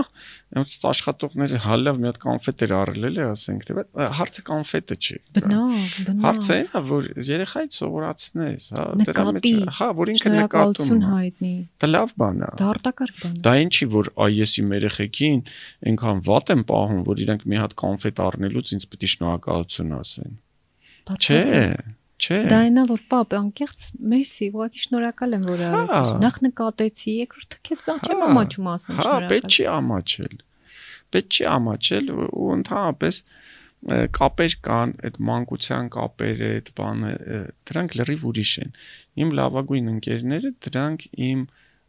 Ոնց աշխատողները հալավ մի հատ կոնֆետեր առել էլի, ասենք դե հարցը կոնֆետը չի։ Բնավ, բնավ։ Հարցը այն է, որ երեխայից սովորացնես, հա, դրա մեջ, հա, որ ինքը նկատում հայտնի։ Դա լավ բան է։ Դա արտակարգ բան է։ Դա ինչի որ այ ես իմ երեխեքին այնքան վատ եմ պահում, որ իրանք մի հատ կոնֆետ առնելուց ինձ պետք է շնորհակալություն ասեն։ Չէ, Չէ։ Դա այնա որ պապ անկեղծ մերսի, ուղղակի շնորհակալ եմ որ հա։ արեցի։ Նախ նկատեցի, երկրորդը քեզ չեմ հա։ ամաչում ասեմ Հա, շնորհակալ։ պետք չի ամաչել։ Պետք չի ամաչել ու ընդհանրապես կապեր կան, այդ մանկության կապերը, այդ բանը, դրանք լրիվ ուրիշ են։ Իմ լավագույն ընկերները դրանք իմ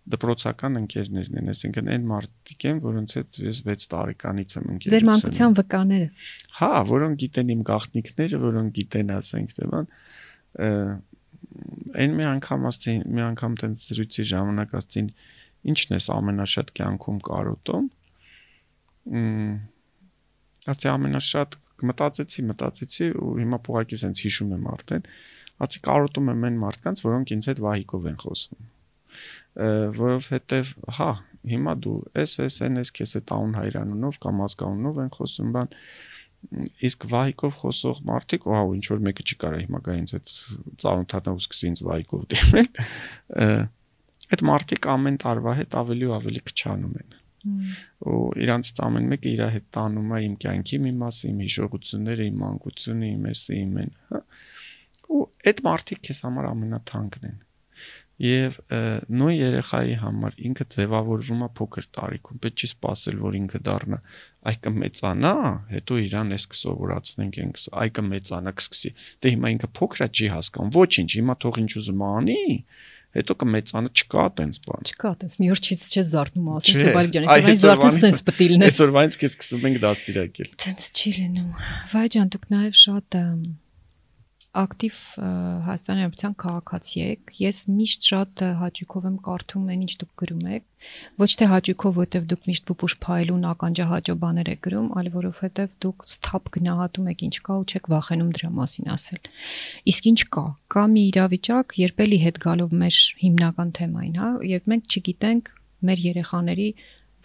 դպրոցական ընկերներն են, այսինքն այն մարդիկ են, որոնց հետ ես 6 տարեկանից եմ ընկերություն։ Ձեր մանկության վկաները։ Հա, որոնք գիտեն իմ գաղտնիքները, որոնք գիտեն, ասենք, թե բան, այն մի անգամ ասցին, մի անգամ տենց զրույցի ժամանակ ասցին, ինչն ես ամենաշատ կյանքում կարոտում։ ասի ամենաշատ մտածեցի, մտածեցի ու հիմա փողակի sense հիշում եմ արդեն, ասի կարոտում եմ այն մարդկանց, որոնք ինձ հետ վահիկով են խոսում որովհետև հա հիմա դու էս էս են էս քեզ այդ անուն հայրանունով կամ ազգանունով են խոսում բան իսկ վահիկով խոսող մարդիկ ահա ինչ որ մեկը չի կարա հիմա գա ինձ այդ ծանոթանալ ու սկսի ինձ վահիկով դիմել այդ մարդիկ ամեն տարվա հետ ավելի ու ավելի քչանում են ու իրանց ամեն մեկը իր հետ տանում է իմ կյանքի մի մասը, իմ հիշողությունները, իմ մանկությունը, իմ էսը, իմ են, հա։ Ու այդ մարդիկ քեզ համար ամենաթանկն են եւ նույն երեխայի համար ինքը ձևավորվում է փոքր տարիքում պետք չի սпасել որ ինքը դառնա այկը մեծանա հետո իրան էս կսովորացնենք ենք այկը մեծանա կսկսի դե հիմա ինքը փոքր է չի հասկանում ոչինչ հիմա թող ինչ ուզում անի հետո կմեծանա չկա տենց բան չկա տենց մի օր չից չես զարթնում ասում Սեբալիկ ջան այսօր զարթես տենց պետք է լինես այսօր վայնց քեզ սկսում ենք դաստիարակել տենց չի լինում վայ ջան դուք նաեւ շատ ակտիվ Հայաստանի Հանրապետության քաղաքացի եք։ Ես միշտ շատ հաճույքով եմ կարդում այն ինչ դուք գրում եք, ոչ թե հաճույքով, որովհետև դուք միշտ պուպուշ փայլուն ականջահաճո բաներ եք գրում, այլ որովհետև դուք սթափ գնահատում եք ինչ կա ու չեք վախենում դրա մասին ասել։ Իսկ ինչ կա։ Կա մի իրավիճակ, երբ էլի հետ գալով մեր հիմնական թեմային, հա, եւ մենք չգիտենք մեր երեխաների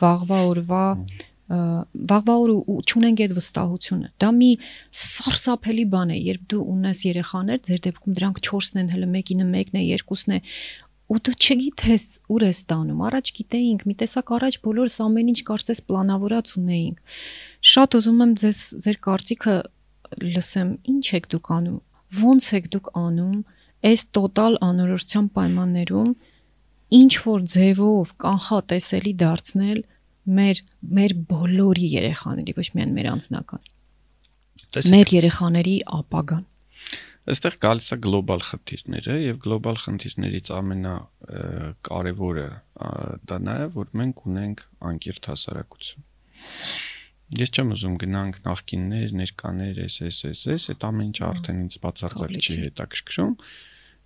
վաղվա օրվա վաղվա օր ու ճունենք այդ վստահությունը։ Դա մի սարսափելի բան է, երբ դու ունես երեխաներ, ձեր դեպքում դրանք 4-ն են, հələ մեկինը մեկն է, երկուսն է, ու դու չգիտես ուր ես տանում։ Առաջ գիտեինք, մի տեսակ առաջ բոլորս ամեն ինչ կարծես պլանավորած ունեինք։ Շատ ուզում եմ ձեզ ձեր կարծիքը լսեմ, ինչ եք դուք անում, ո՞նց եք դուք անում այս տոտալ անորոշության պայմաններում ինչ որ ձևով կանխատեսելի դարձնել մեր մեր բոլորի երեխաների, ոչ միայն մեր անձնական։ Մեր երեխաների ապագան։ Այստեղ գալիս է գլոբալ խնդիրները եւ գլոբալ խնդիրներից ամենա կարևորը դա նա է, որ մենք ունենք անկիրթ հասարակություն։ Ես չեմ ուզում գնանք նախկիններ, ներկաներ, էս էս էս էս, այդ ամեն ինչ արդեն ինձ բացարձակ չի հետաքրքրում։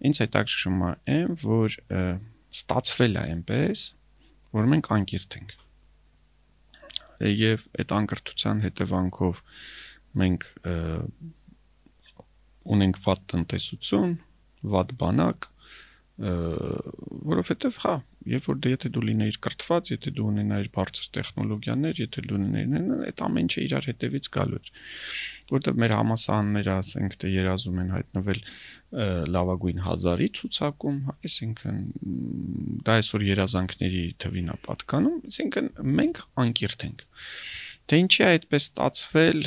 Ինձ հետաքրքրում է այն, որ ստացվել է այնպես, որ մենք անկիրթ ենք եւ այդ անկրթության հետևանքով մենք ունենք վատ տնտեսություն, վատ բանակ, որովհետեւ հա, երբ որ դե եթե դու լինեիր կրթված, եթե դու ունենայիր բարձր տեխնոլոգիաներ, եթե դու ունենայիր այդ ամեն ինչը իրար հետևից գալու էր որտեղ մեր համասարանները ասենք թե երազում են հայտնվել լավագույն 1000-ի ցուցակում, այսինքն դա այսօր երազանքների թվին է պատկանում, այսինքն մենք անկիրթ ենք։ Թե ինչի է այդպես ստացվել,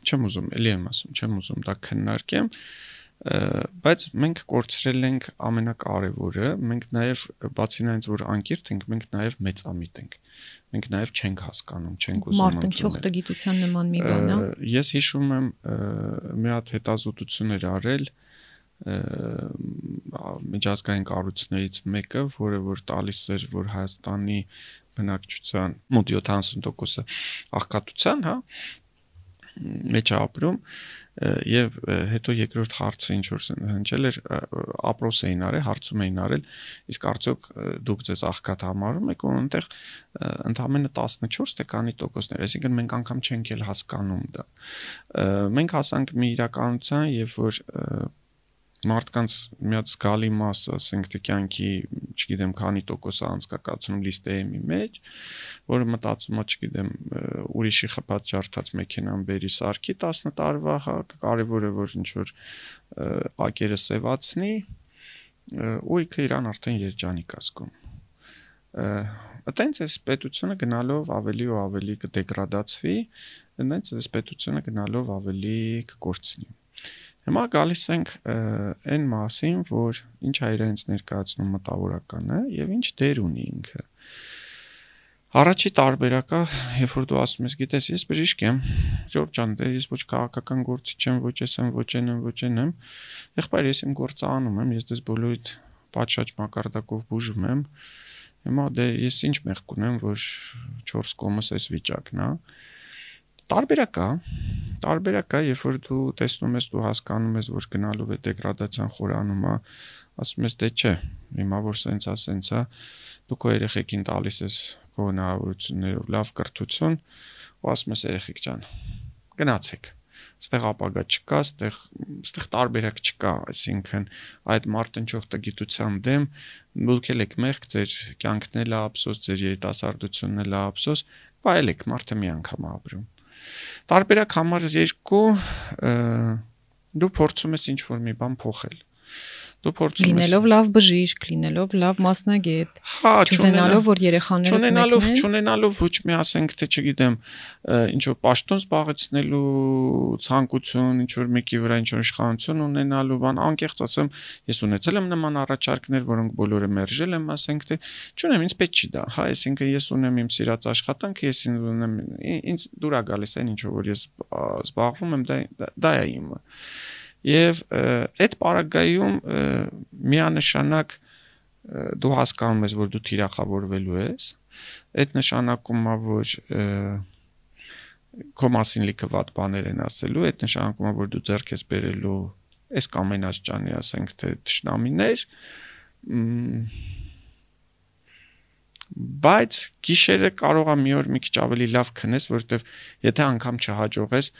չեմ ուզում, ելի եմ ասում, չեմ ուզում դա քննարկեմ, բայց մենք կորցրել ենք ամենակարևորը, մենք նաև բացի նրանից որ անկիրթ ենք, մենք նաև մեծամիտ ենք մենք նաև չենք հասկանում, չենք ուզում մարդնչող տգիտության նման մի բան է։ Ես հիշում եմ մի հատ հետազոտություն էր արել միջազգային կառույցներից մեկը, որը որ տալիս էր, որ Հայաստանի բնակչության մոտ 70%-ը աղքատության, հա, մեջ ապրում եւ հետո երկրորդ հարցը ինչ որ հնչել էր ապրոս էին արել, հարցում էին արել, իսկ արդյոք դուք ձեզ աղքատ համարում եք ու այնտեղ ընդամենը 14 թե քանի տոկոսներ, այսինքն մենք անգամ չենք էլ հասկանում դա։ Մենք հասանք մի իրականության, երբ որ մարդկանց մի հատ զգալի մասը, ասենք թե կյանքի, չգիտեմ, քանի տոկոսը անցկացնում լիստեի մեջ, որը մտածում է, չգիտեմ, ուրիշի խփած ջարդած մեքենան բերի սարքի 10 տարվա, հա, կարևորը որ ինչ որ ակերը սևացնի, ու իքը իրան արդեն երջանիկ ասկում։ Այտենց էս պետությունը գնալով ավելի ու ավելի կդեգրադացվի, այնց էս պետությունը գնալով ավելի կկորցնի Հիմա գալիս ենք այն մասին, որ ինչ է իրենց ներկայացնում մտավորականը եւ ինչ դեր ունի ինքը։ Առաջի տարբերակը, երբ որ դու ասում ես, գիտես, ես բժիշկ եմ, Ժորժ ջան, դե ես ոչ քաղաքական գործիչ եմ, ոչ ես եմ, ոչ են եմ, ոչ են եմ։ Եղբայր, ես իմ գործը անում եմ, ես դες բոլորիդ պատշաճ մակարդակով բուժում եմ։ Հիմա դե ես ինչ մեղք ունեմ, որ 4 կոմս այս վիճակն է։ Տարբերակ կա, տարբերակ կա, երբ որ դու տեսնում ես, դու հասկանում ես, որ գնալով է դեգրադացիան խորանում է, ասում ես, դե չէ, հիմա որ սենց է, սենց է, դու քո երեխեքին տալիս ես քո հնարավորություններով լավ կրթություն, ու ասում ես երեխեք ջան, գնացեք ստեղ ապագա չկա, ստեղ ստեղ տարբերակ չկա, այսինքն այդ մարտնչող տգիտության դեմ դուք եք մեղք, ձեր կյանքն էլ է ափսոս, ձեր երիտասարդությունն էլ է ափսոս, բայց եք մարդը մի անգամ ապրում։ Տարբերակ համար 2 դու փորձում ես ինչ-որ մի բան փոխել դու փորձում ես լինելով լավ բժիշկ, լինելով լավ մասնագետ, հա, չունենալով որ երեխաները չունենալով չունենալով ոչ մի ասենք թե չգիտեմ, ինչ որ պաշտոն զբաղեցնելու ցանկություն, ինչ որ մեկի վրա ինչ որ իշխանություն ունենալու բան, անկեղծ ասեմ, ես ունեցել եմ նման առաջարկներ, որոնք բոլորը մերժել եմ, ասենք թե չունեմ, ինձ պետք չի դա, հա, այսինքն ես ունեմ իմ սիրած աշխատանքը, ես ունեմ ինձ դուրա գալիս այն ինչ որ ես զբաղվում եմ, դա դա է իմը Եվ այդ պարագայում միանշանակ դու հասկանում ես, որ դու թիրախավորվելու ես, այդ նշանակում է, որ քո մասին լիքը վատ բաներ են ասելու, այդ նշանակում է, որ դու ձեռք ես բերելու այս կամ այն աճճանի, ասենք թե ճշնամիներ, բայց գիշերը կարող է մի օր մի քիչ ավելի լավ քնես, որովհետև եթե անգամ չհաջողես,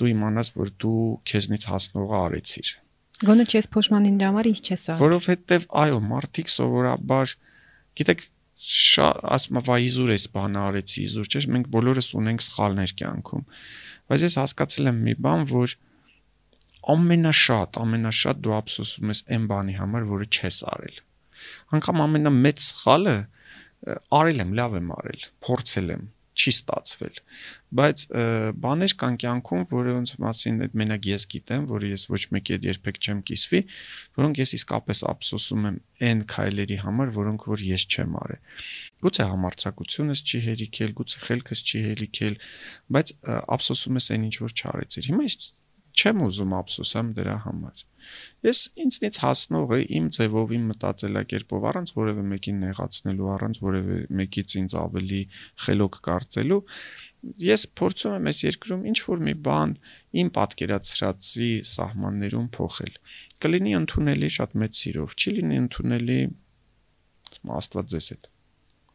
դու իմանաս, որ դու քեզնից հասնողը արեցիր։ Գոնե չես փոշմանին դրա համար ինչ չես արել։ Որովհետև այո, մարդիկ սովորաբար գիտեք շատ ասում եմ իզուր էս բանը արեցի, իզուր չէ՞, մենք բոլորս ունենք սխալներ կյանքում։ Բայց ես հասկացել եմ մի բան, որ ամենաշատ, ամենաշատ դու ափսոսում ես այն բանի համար, որը չես արել։ Անկամ ամենամեծ սխալը արել եմ, լավ եմ արել, փորձել եմ, չի ստացվել բայց բաներ կան կյանքում որոնց մասին այդ մենակ ես գիտեմ որը ես ոչ մեկի հետ երբեք չեմ կիսվի որոնք ես իսկապես ափսոսում եմ այն քայլերի համար որոնք որ ես չեմ արել գուցե համարցակությունս չի հերիքել գուցե խելքս չի հերիքել բայց ափսոսում ես այն ինչ որ չարեցիր հիմա ես չեմ ուզում ափսոսամ դրա համար Ես ինձնից հասնող է իմ ձևով, իմ մտածելակերպով, առանց որևէ մեկին նեղացնելու, առանց որևէ մեկից ինձ ավելի խելոք կարծելու, ես փորձում եմ այս երկրում ինչ որ մի բան իմ պատկերացրածի սահմաններում փոխել։ Կլինի ընդունելի շատ մեծ սիրով, չի լինի ընդունելի աստված ձեզ հետ։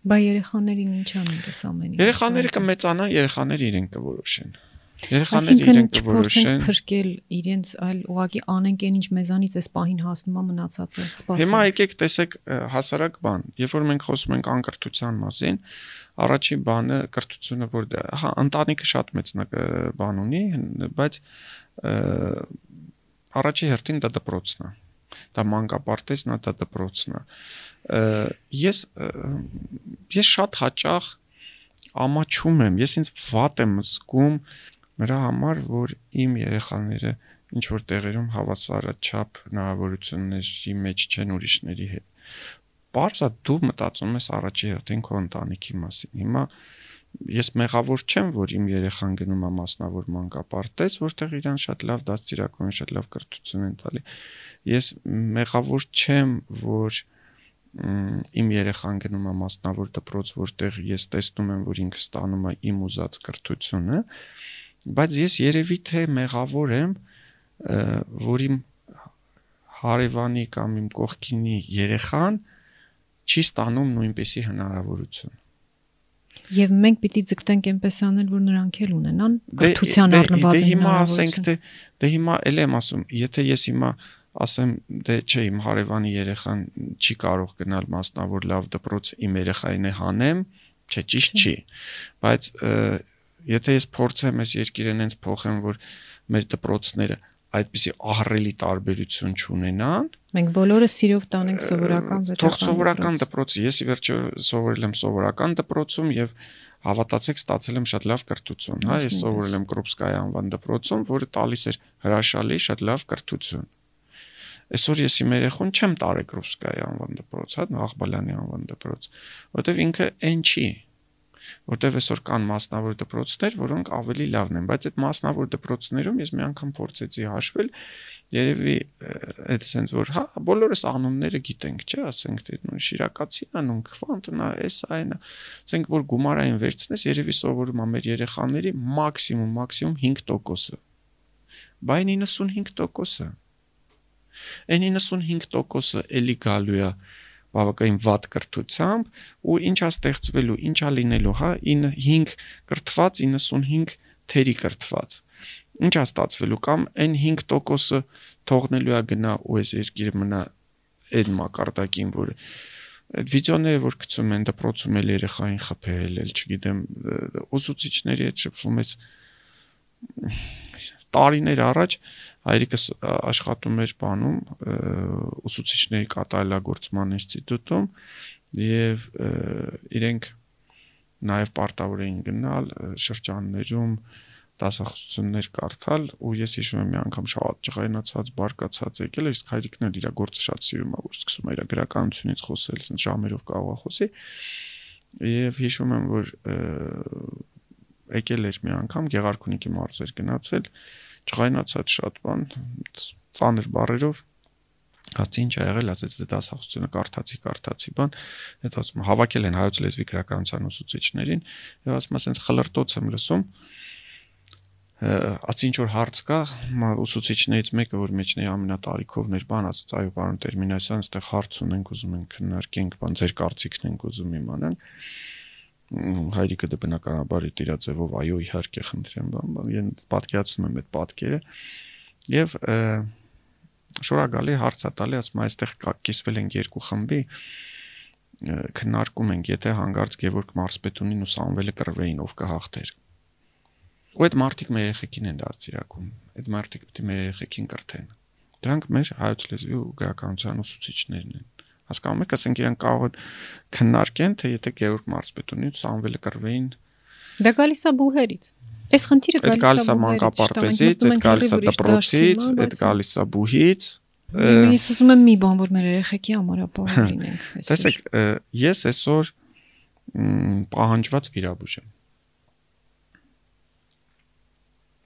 Բա երեխաներին ինչ անեն դες ամենի։ Երեխաները կմեծանան, երեխաները իրենք կորոշեն։ Երեխաները իրենք որոշեն փրկել իրենց, այլ ուղակի անենք այն ինչ մեզանից էս պահին հասնում է մնացածը։ Սպասեք։ Հիմա եկեք տեսեք հասարակ բան, երբ որ մենք խոսում ենք անկրթության մասին, առաջին բանը կրթությունը որ դե, դա, հա, ընտանիքը շատ մեծ բան ունի, բայց առաջի հերթին դա դպրոցն է դա մանկապարտեզն է, դա դպրոցն է։ Ես ես շատ հաճախ ամաչում եմ, ես ինձ վատ եմ զգում նրա համար, որ իմ երեխաները ինչ որ տեղերում հավասարաչափ հնարավորությունների մեջ չեն ուրիշների հետ։ Պարզա դու մտածում ես առաջի հերթին քո ընտանիքի մասին։ Հիմա ես մեղավոր չեմ, որ իմ երեխան գնում է մասնավոր մանկապարտեզ, որտեղ իրան շատ լավ դաստիարակում են, շատ լավ կրթություն են տալի։ Ես մեղավոր չեմ, որ իմ երեխան գնում է մասնավոր դպրոց, որտեղ ես տեսնում եմ, որ ինքը ստանում է իմ ուզած կրթությունը, բայց ես երևի թե մեղավոր եմ, որ իմ հարևանի կամ իմ կողքինի երեխան չի ստանում նույնպեսի հնարավորություն։ Եվ մենք պիտի ձգտենք այնպես անել, որ նրանք էլ ունենան կրթության առնվազն հնարավորություն։ Դե հիմա ասենք թե դե հիմա էլ եմ ասում, եթե ես հիմա ասեմ դե չէ իմ հարևանի երեխան չի կարող գնալ մասնավոր լավ դպրոց իմ երեխային է հանեմ չէ ճիշտ չի բայց եթե ես փորձեմ այս երկիրը նենց փոխեմ, որ մեր դպրոցները այդպիսի ահռելի տարբերություն չունենան, մենք բոլորը սիրով տանենք սովորական դպրոց։ Թող սովորական դպրոցը, ես ի վերջո սովորել եմ սովորական դպրոցում եւ հավատացեք ստացել եմ շատ լավ կրթություն, հա, ես սովորել եմ Կրոպսկայա անվան դպրոցում, որը տալիս էր հրաշալի շատ լավ կրթություն։ Այսօր ես իմ երեխուն չեմ տարել Կրոպսկայա անվան դպրոց, հա, Աղբալյանի անվան դպրոց, որովհետեւ ինքը այն չի, որտեվ այսօր կան մասնավոր դպրոցներ, որոնք ավելի լավն են, բայց այդ մասնավոր դպրոցներում ես մի անգամ փորձեցի հաշվել, երևի այդ sense որ հա բոլորս անունները գիտենք, չէ, ասենք թե նույն Շիրակացին անուն, Քվանտնա, էս այնա, ասենք որ գումարային վերցնես, երևի սովորում է մեր երեխաների մաքսիմում մաքսիմում 5%-ը։ Բայց 95%-ը։ Այն 95%-ը էլի գալու է բավականին վատ կրթությամբ ու ինչա ստեղծվելու, ինչա լինելու, հա, 5 կրթված, 95 թերի կրթված։ Ինչա ստացվելու կամ այն 5%-ը թողնելու է գնա ու այս երկիրը մնա այդ մակարդակին, որ այդ վիդեոները որ գցում են դպրոցում էլ երեխային խփել, էլ չգիտեմ, ուսուցիչների հետ շփվում ես տարիներ առաջ հայրիկս աշխատում էր բանում ուսուցիչների կատարելագործման ինստիտուտում եւ իրենք նաեւ պարտավոր էին գնալ շրջաններում դասախոսություններ կարդալ ու ես հիշում եմ մի անգամ շատ ջղայնացած բարկացած եկել իսկ հայրիկն էլ իր գործը շատ սիրում է որ սկսում է իր գրականությունից խոսել ասեն ժամերով կարող է խոսի եւ հիշում եմ որ եկել էր մի անգամ Գեղարքունիքի մարզեր գնացել ջղայնացած շատ բան ծանր բարերով Հացի ինչ ա եղել, ասեց դե դասախոսությունը կարդացի, կարդացի բան, հետո ասում հավաքել են հայոց լեզվի գրականության ուսուցիչներին, եւ ասում ասենց խլրտոց եմ լսում, ասի ինչ որ հարց կա, ուսուցիչներից մեկը, որ մեջն է ամենատարիքովն էր, բան ասաց, այո, պարոն Տերմինասյան, այստեղ հարց ունենք, ուզում ենք քննարկենք, բան ձեր կարծիքն ենք ուզում իմանանք հայրիկը դե բնականաբար իր ձևով այո իհարկե խնդրեմ բան պատկերացնում եմ այդ պատկերը եւ շորագալի հարցատալի ասում այստեղ կիսվել են երկու խմբի քննարկում ենք եթե հանգարց Գևորգ Մարսպետունին ու Սամվելը կռվեին ով կհաղթեր ու այդ մարտիկ մեր երեխեքին են դարձիրակում այդ մարտիկ պետք է մեր երեխեքին կրթեն դրանք մեր հայոց լեզվի ու գրականության ուսուցիչներն են Հասկանում եք, ասենք իրենք կարող են քննարկեն, թե եթե Գեորգ Մարսպետունից Սամվելը կրվեին։ Դա գալիս է բուհերից։ Այս խնդիրը գալիս է մանկապարտեզից, այդ գալիս է դպրոցից, այդ գալիս է բուհից։ Ես ուզում եմ մի բան, որ մեր երեխեքի համար ապահով լինենք։ Տեսեք, ես այսօր պահանջված վիրաբույժ եմ։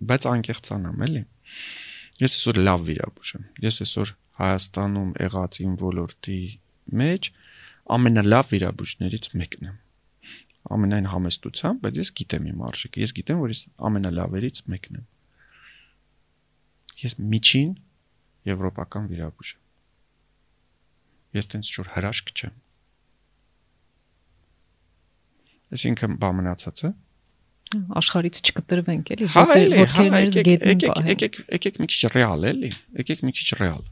Բայց անկեղծանամ, էլի։ Ես այսօր լավ վիրաբույժ եմ։ Ես այսօր Հայաստանում եղած իմ ոլորտի մեջ ամենալավ վիրաբույժներից մեկն եմ ամենայն համեստությամբ, բայց ես գիտեմ իմ արժեքը։ Ես գիտեմ, որ ես ամենալավերից մեկն եմ։ Ես միջին եվրոպական վիրաբույժ եմ։ Ես տենց շուտ հրաշք չեմ։ Այսինքն բա մնացած է աշխարից չկտրվենք էլի հա, ոտքերներից գետին պահենք եկեք եկեք մի քիչ ռեալ էլի եկեք մի քիչ ռեալ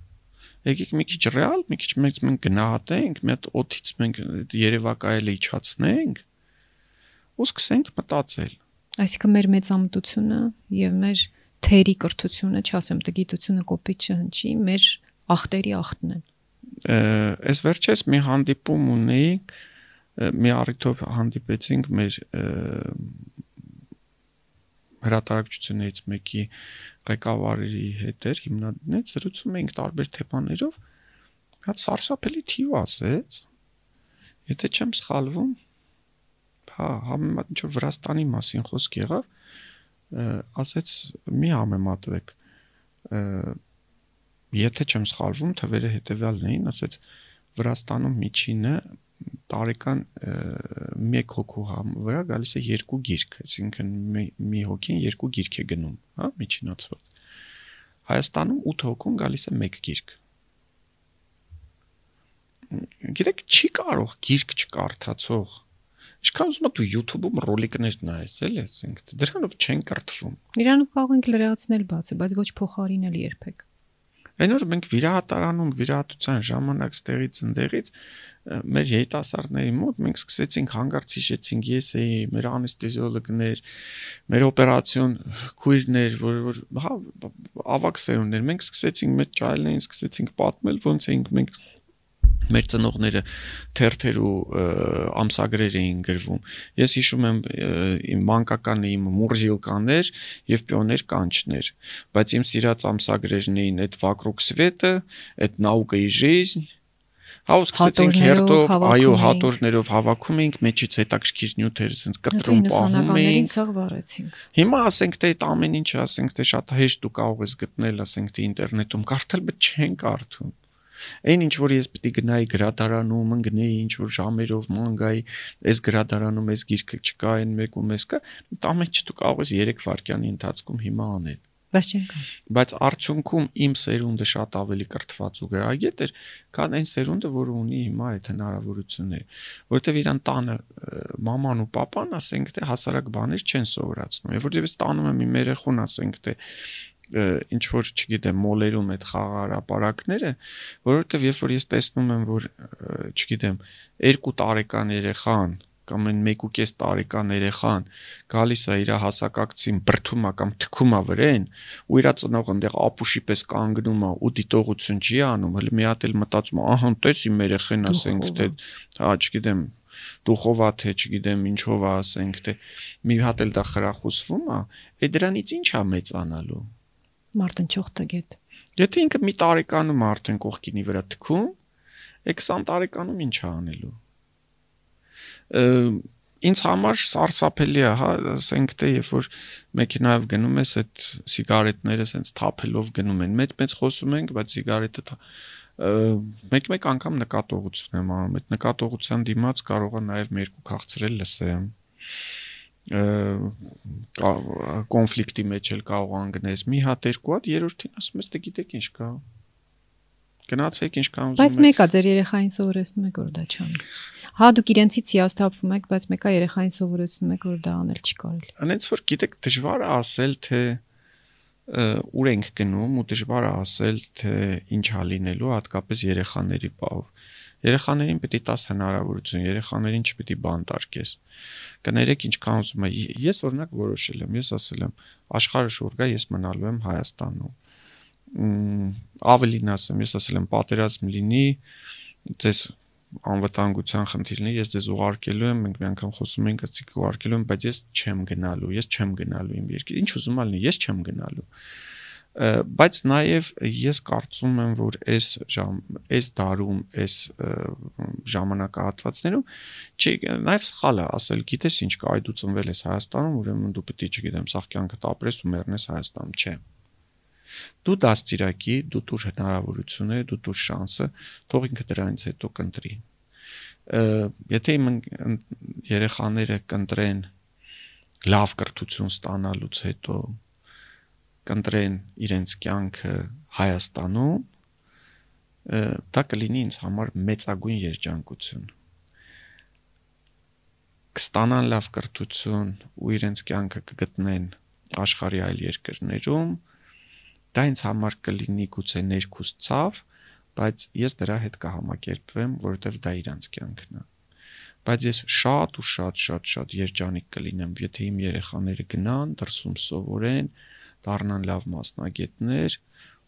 եկեք մի քիչ ռեալ, մի քիչ մենք մենք գնահատենք, մի հատ օթից մենք երևակայելը իջացնենք ու սկսենք մտածել։ Այսինքն մեր մեծամտությունը եւ մեր թերի կրթությունը, չասեմ տգիտությունը կոպիտ չհնչի, մեր ախտերի ախտն են։ Այս վերջերս մի հանդիպում ունեի, մի առիթով հանդիպեցինք մեր հրատարակչություններից մեկի ղեկավարի հետ էր հիմնադիրներից զրուցում էինք տարբեր թեմաներով հատ սարսափելի թիվ ասեց եթե չեմ սխալվում հա համեմատ ինչ որ Վրաստանի մասին խոսք եղավ ասեց մի համեմատվեք եթե չեմ սխալվում թվերը հետեւյալն էին ասեց Վրաստանում միջինը տարեկան 1 հոգու վրա գալիս է երկու գիրք, այսինքն մի հոգին երկու գիրք է գնում, հա, միջինացված։ Հայաստանում 8 հոգուն գալիս է 1 գիրք։ Գիտեք, չի կարող գիրք չկարդացող Ինչքան ուզում դու YouTube-ում ռոլիկներ նայես, էլի, ասենք, դրանով չեն կրթվում։ Իրանով կարող ենք լրացնել բացը, բայց ոչ փոխարինել երբեք։ Այն որ մենք վիրահատարանում վիրահատության ժամանակ ստեղից ընդեղից մեր երիտասարդների մոտ մենք սկսեցինք հանգարց հիշեցինք ես էի մեր անեստեզիոլոգներ մեր օպերացիոն քույրներ որ որ հա ավակ սերունդներ մենք սկսեցինք մեր ճայլներին սկսեցինք պատմել ոնց էինք մենք մեր ծնողները թերթեր ու ամսագրեր էին գրվում։ Ես հիշում եմ իմ մանկական իմ մուրզիլկաներ եւ պիոներ կանչներ, բայց իմ սիրած ամսագրերն էին այդ Вокруг света, այդ Наука и жизнь Հա ու սկսեցինք հերթով, այո, հատորներով հավաքում էինք, մեջից հետաքրքիր նյութեր ցենց կտրում պահում էինք։ Ցավ վարեցինք։ Հիմա ասենք թե այդ ամեն ինչը, ասենք թե շատ հեշտ ու կարող ես գտնել, ասենք թե ինտերնետում, կարդալ, բայց չեն կարդում։ Այն ինչ որ ես պիտի գնայի գրադարանում, ընկնեի ինչ որ ժամերով մանգայի, այս գրադարանում այս գիրքը չկա, այն մեկում էս կա, ամեն ինչ դու կարող ես 3 վայրկյանի ընթացքում հիմա անել։ Բայց չեն կան։ Բայց արդյունքում իմ սերունդը շատ ավելի կրթված ու գրագետ էր, քան այն սերունդը, որը ունի հիմա այդ հնարավորությունները, որովհետև իրան տանը մաման ու papan, ասենք թե հասարակ բաներ չեն սովորացնում։ Եվ որտեղ ես տանում եմ իմ երեխուն, ասենք թե ինչ որ, չգիտեմ, մոլերում այդ խաղարապարակները, որովհետև երբ որ ես տեսնում եմ, որ չգիտեմ, 2 տարեկան երեխան կամ այն 1.5 տարեկան երեխան գալիս է իր հասակակցին բրթում է կամ թքում է վրեն ու իր ծնողը այնտեղ ապուշի պես կանգնում է ու դիտողություն չի անում, հələ մի հատ էլ մտածում է, ահա, տես իմ երեխեն ասենք թե, հա, չգիտեմ, դուխովա թե չգիտեմ ինչով է ասենք թե մի հատ էլ դա խրախուսվում է, է դրանից ի՞նչ է մեծանալու մարտնչող տգետ։ Եթե ինքը մի տարեկանում արդեն կողքինի վրա թքում, է 20 տարեկանում ինչ է անելու։ Ինձ համար սարսափելի է, հա, ասենք թե երբ որ մեքենայով գնում ես այդ սիգարետները սենց թափելով գնում են։ Մեծ-մեծ խոսում ենք, բայց սիգարետը մեկ-մեկ անգամ նկատողություն եմ անում։ Այդ նկատողության դիմաց կարող է նաև երկու քաղցրել լսեմ կոնֆլիկտի մեջ էլ կարող անգնես մի հատ երկու հատ երրորդին ասում ես դե գիտեք ինչ կա գնացեք ինչ կան ուզում եք բայց մեկա ձեր երեխային սովորեցնում եք որ դա չանի հա դուք իրենցից հիասթափվում եք բայց մեկա երեխային սովորեցնում եք որ դա անել չի կարելի անենց որ գիտեք դժվար է ասել թե ուր ենք գնում ու դժվար է ասել թե ինչ ա լինելու հատկապես երեխաների պահով Երեխաներին է տաս հնարավորություն, երեխաներին չպետք է բանտարկես։ Կներեք ինչքան ուզում է։ Ես օրինակ որոշել եմ, ես ասել եմ, աշխարհը շուր գա, ես մնալու եմ Հայաստանում։ Ավելին ասեմ, ես ասել եմ, պատերազմ լինի, ձեզ անվտանգության խնդիրն է, ես ձեզ ուղարկելու եմ, մենք մի անգամ խոսում ենք, ասիկ ուղարկելու եմ, բայց ես չեմ գնալու, ես չեմ գնալու իմ երկիր։ Ինչ ուզում ալնի, ես չեմ գնալու բայց նաև ես կարծում եմ, որ այս ժամ այս դարում, այս ժամանակահատվածներում չի նաև սխալ է ասել, գիտես ինչ կա, այ դու ծնվել ես Հայաստանում, ուրեմն դու պետք է, չգիտեմ, սաղ կյանքդ ապրես ու մեռնես Հայաստանում, չէ։ Դու դաստիարակի, դու դուր հնարավորությունները, դու դուր շանսը, թող ինքը դրանից հետո կընտրի։ Եթե իմ երեխաները կընտրեն լավ կրթություն ստանալուց հետո կընտրեն իրենց կյանքը Հայաստանում, դա կլինի ինձ համար մեծագույն երջանկություն։ Կստանան լավ կրթություն ու իրենց կյանքը կգտնեն աշխարհի այլ երկրներում, դա ինձ համար կլինի գուցե ներքուս ցավ, բայց ես դրա հետ կհամակերպվեմ, որովհետև դա իրանց կյանքն է բայց ես շատ ու շատ շատ շատ երջանիկ կլինեմ, եթե իմ երեխաները գնան, դրսում սովորեն, դառնան լավ մասնագետներ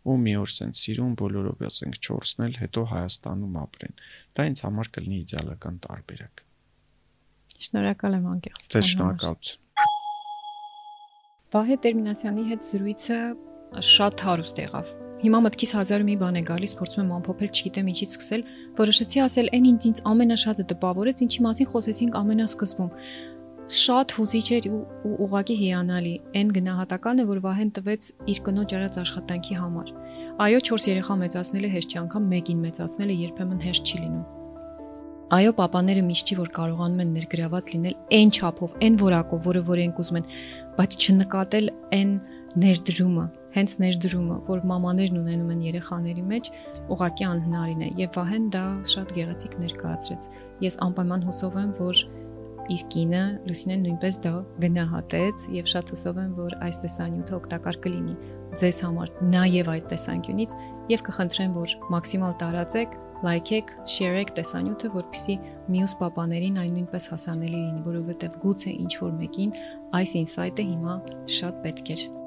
ու մի օր sense սիրուն բոլորով ասենք 4-ն էլ հետո Հայաստանում ապրեն։ Դա ինձ համար կլինի իդեալական տարբերակ։ Շնորհակալ եմ անկեղծ։ Ձեզ շնորհակալություն։ Վահե Տերմինացյանի հետ զրույցը շատ հարուստ եղավ։ Հիմա մտքիս հազար մի բան է գալիս, փորձում եմ ամփոփել, չգիտեմ ինչից սկսել, որոշեցի ասել այն ինչ ինձ ամենաշատը տպավորեց, ինչի մասին խոսեցինք ամենասկզբում շատ հուզիչ էր ու ուղակի հիանալի։ Այն գնահատականը, որ Վահեն տվեց իր կնոջ արած աշխատանքի համար։ Այո, 4 երեխա մեծացնելը հեշտ չի, անգամ մեկին մեծացնելը երբեմն հեշտ չի լինում։ Այո, papaները միշտ չի որ կարողանում են ներգրաված լինել այն չափով, այն որակով, որը որ ենք ուզում են, բայց չնկատել այն ներդրումը, հենց ներդրումը, որ մամաներն ունենում են երեխաների մեջ, ուղակի անհնարին է եւ Վահեն դա շատ գեղեցիկ ներկայացրեց։ Ես անպայման հուսով եմ, որ իր կինը Լուսինեն նույնպես դա գնահատեց եւ շատ հուսով եմ, որ այս տեսանյութը օգտակար կլինի ձեզ համար նաեւ այդ տեսանկյունից եւ կխնդրեմ, որ մաքսիմալ տարածեք, լայքեք, շեյրեք տեսանյութը, որpիսի մյուս պապաներին այն նույնպես հասանելի լինի, որովհետեւ գուցե ինչ որ մեկին այս ինսայթը հիմա շատ պետք է։